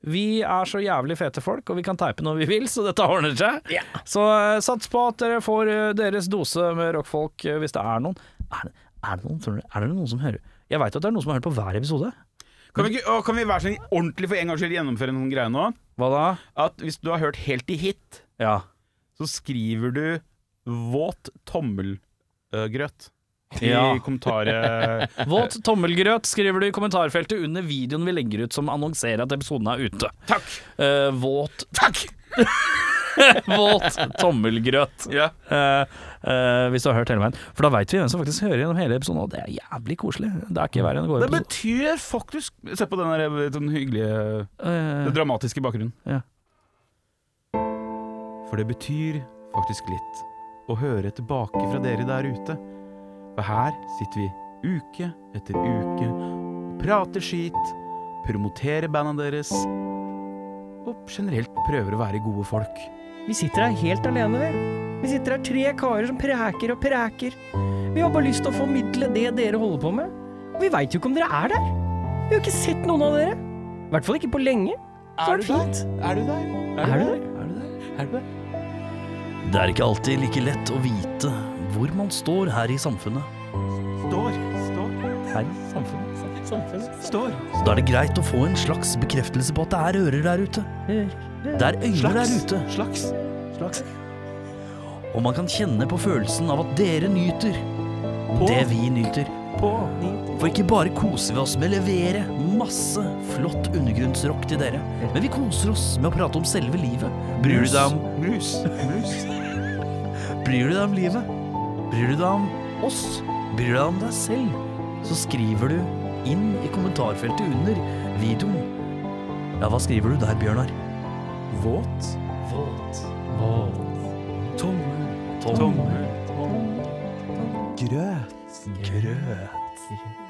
Vi er så jævlig fete folk, og vi kan teipe når vi vil, så dette ordner seg. Så eh, sats på at dere får eh, deres dose med rockfolk eh, hvis det er noen. Er det, er det noen, tror du, er det noen som hører Jeg veit at det er noen som har hørt på hver episode. Kan vi, ikke, å, kan vi være sånn ordentlig for en gangs skyld gjennomføre noen greier nå? Hva da? At hvis du har hørt helt i hit, Ja. så skriver du våt tommelgrøt i Ja. kommentaret. Våt tommelgrøt skriver du i kommentarfeltet under videoen vi legger ut som annonserer at episoden er ute. Takk! Eh, våt, Takk! våt tommelgrøt. Ja. Uh, uh, hvis du har hørt hele veien. For da veit vi hvem som faktisk hører gjennom hele episoden, og det er jævlig koselig. Det er ikke verre enn å gå Det betyr faktisk Se på den der, den hyggelige Eh, Den dramatiske bakgrunnen. Ja. For det betyr faktisk litt å høre tilbake fra dere der ute. For her sitter vi uke etter uke og prater skit, promoterer banda deres og generelt prøver å være gode folk. Vi sitter her helt alene, vi. Vi sitter her tre karer som preker og preker. Vi har bare lyst til å formidle det dere holder på med. Og vi veit jo ikke om dere er der. Vi har ikke sett noen av dere. I hvert fall ikke på lenge. Så er det fint. Er du der? Er du der? Er du der? Det er ikke alltid like lett å vite hvor man står her i samfunnet. Står. Står. Her i samfunnet. samfunnet. Står. Da er det greit å få en slags bekreftelse på at det er ører der ute. Det er øyne der ute. Slags. Slags. Og man kan kjenne på følelsen av at dere nyter det vi nyter. På. For ikke bare koser vi oss med å levere masse flott undergrunnsrock til dere, men vi koser oss med å prate om selve livet. Bryr du deg om, Mus. Mus. bryr du deg om livet? Bryr du deg om oss? Bryr du deg om deg selv? Så skriver du inn i kommentarfeltet under videoen. Ja, hva skriver du der, Bjørnar? Våt. Våt. Våt. Tommel. Tommel. Grøt. Grøt.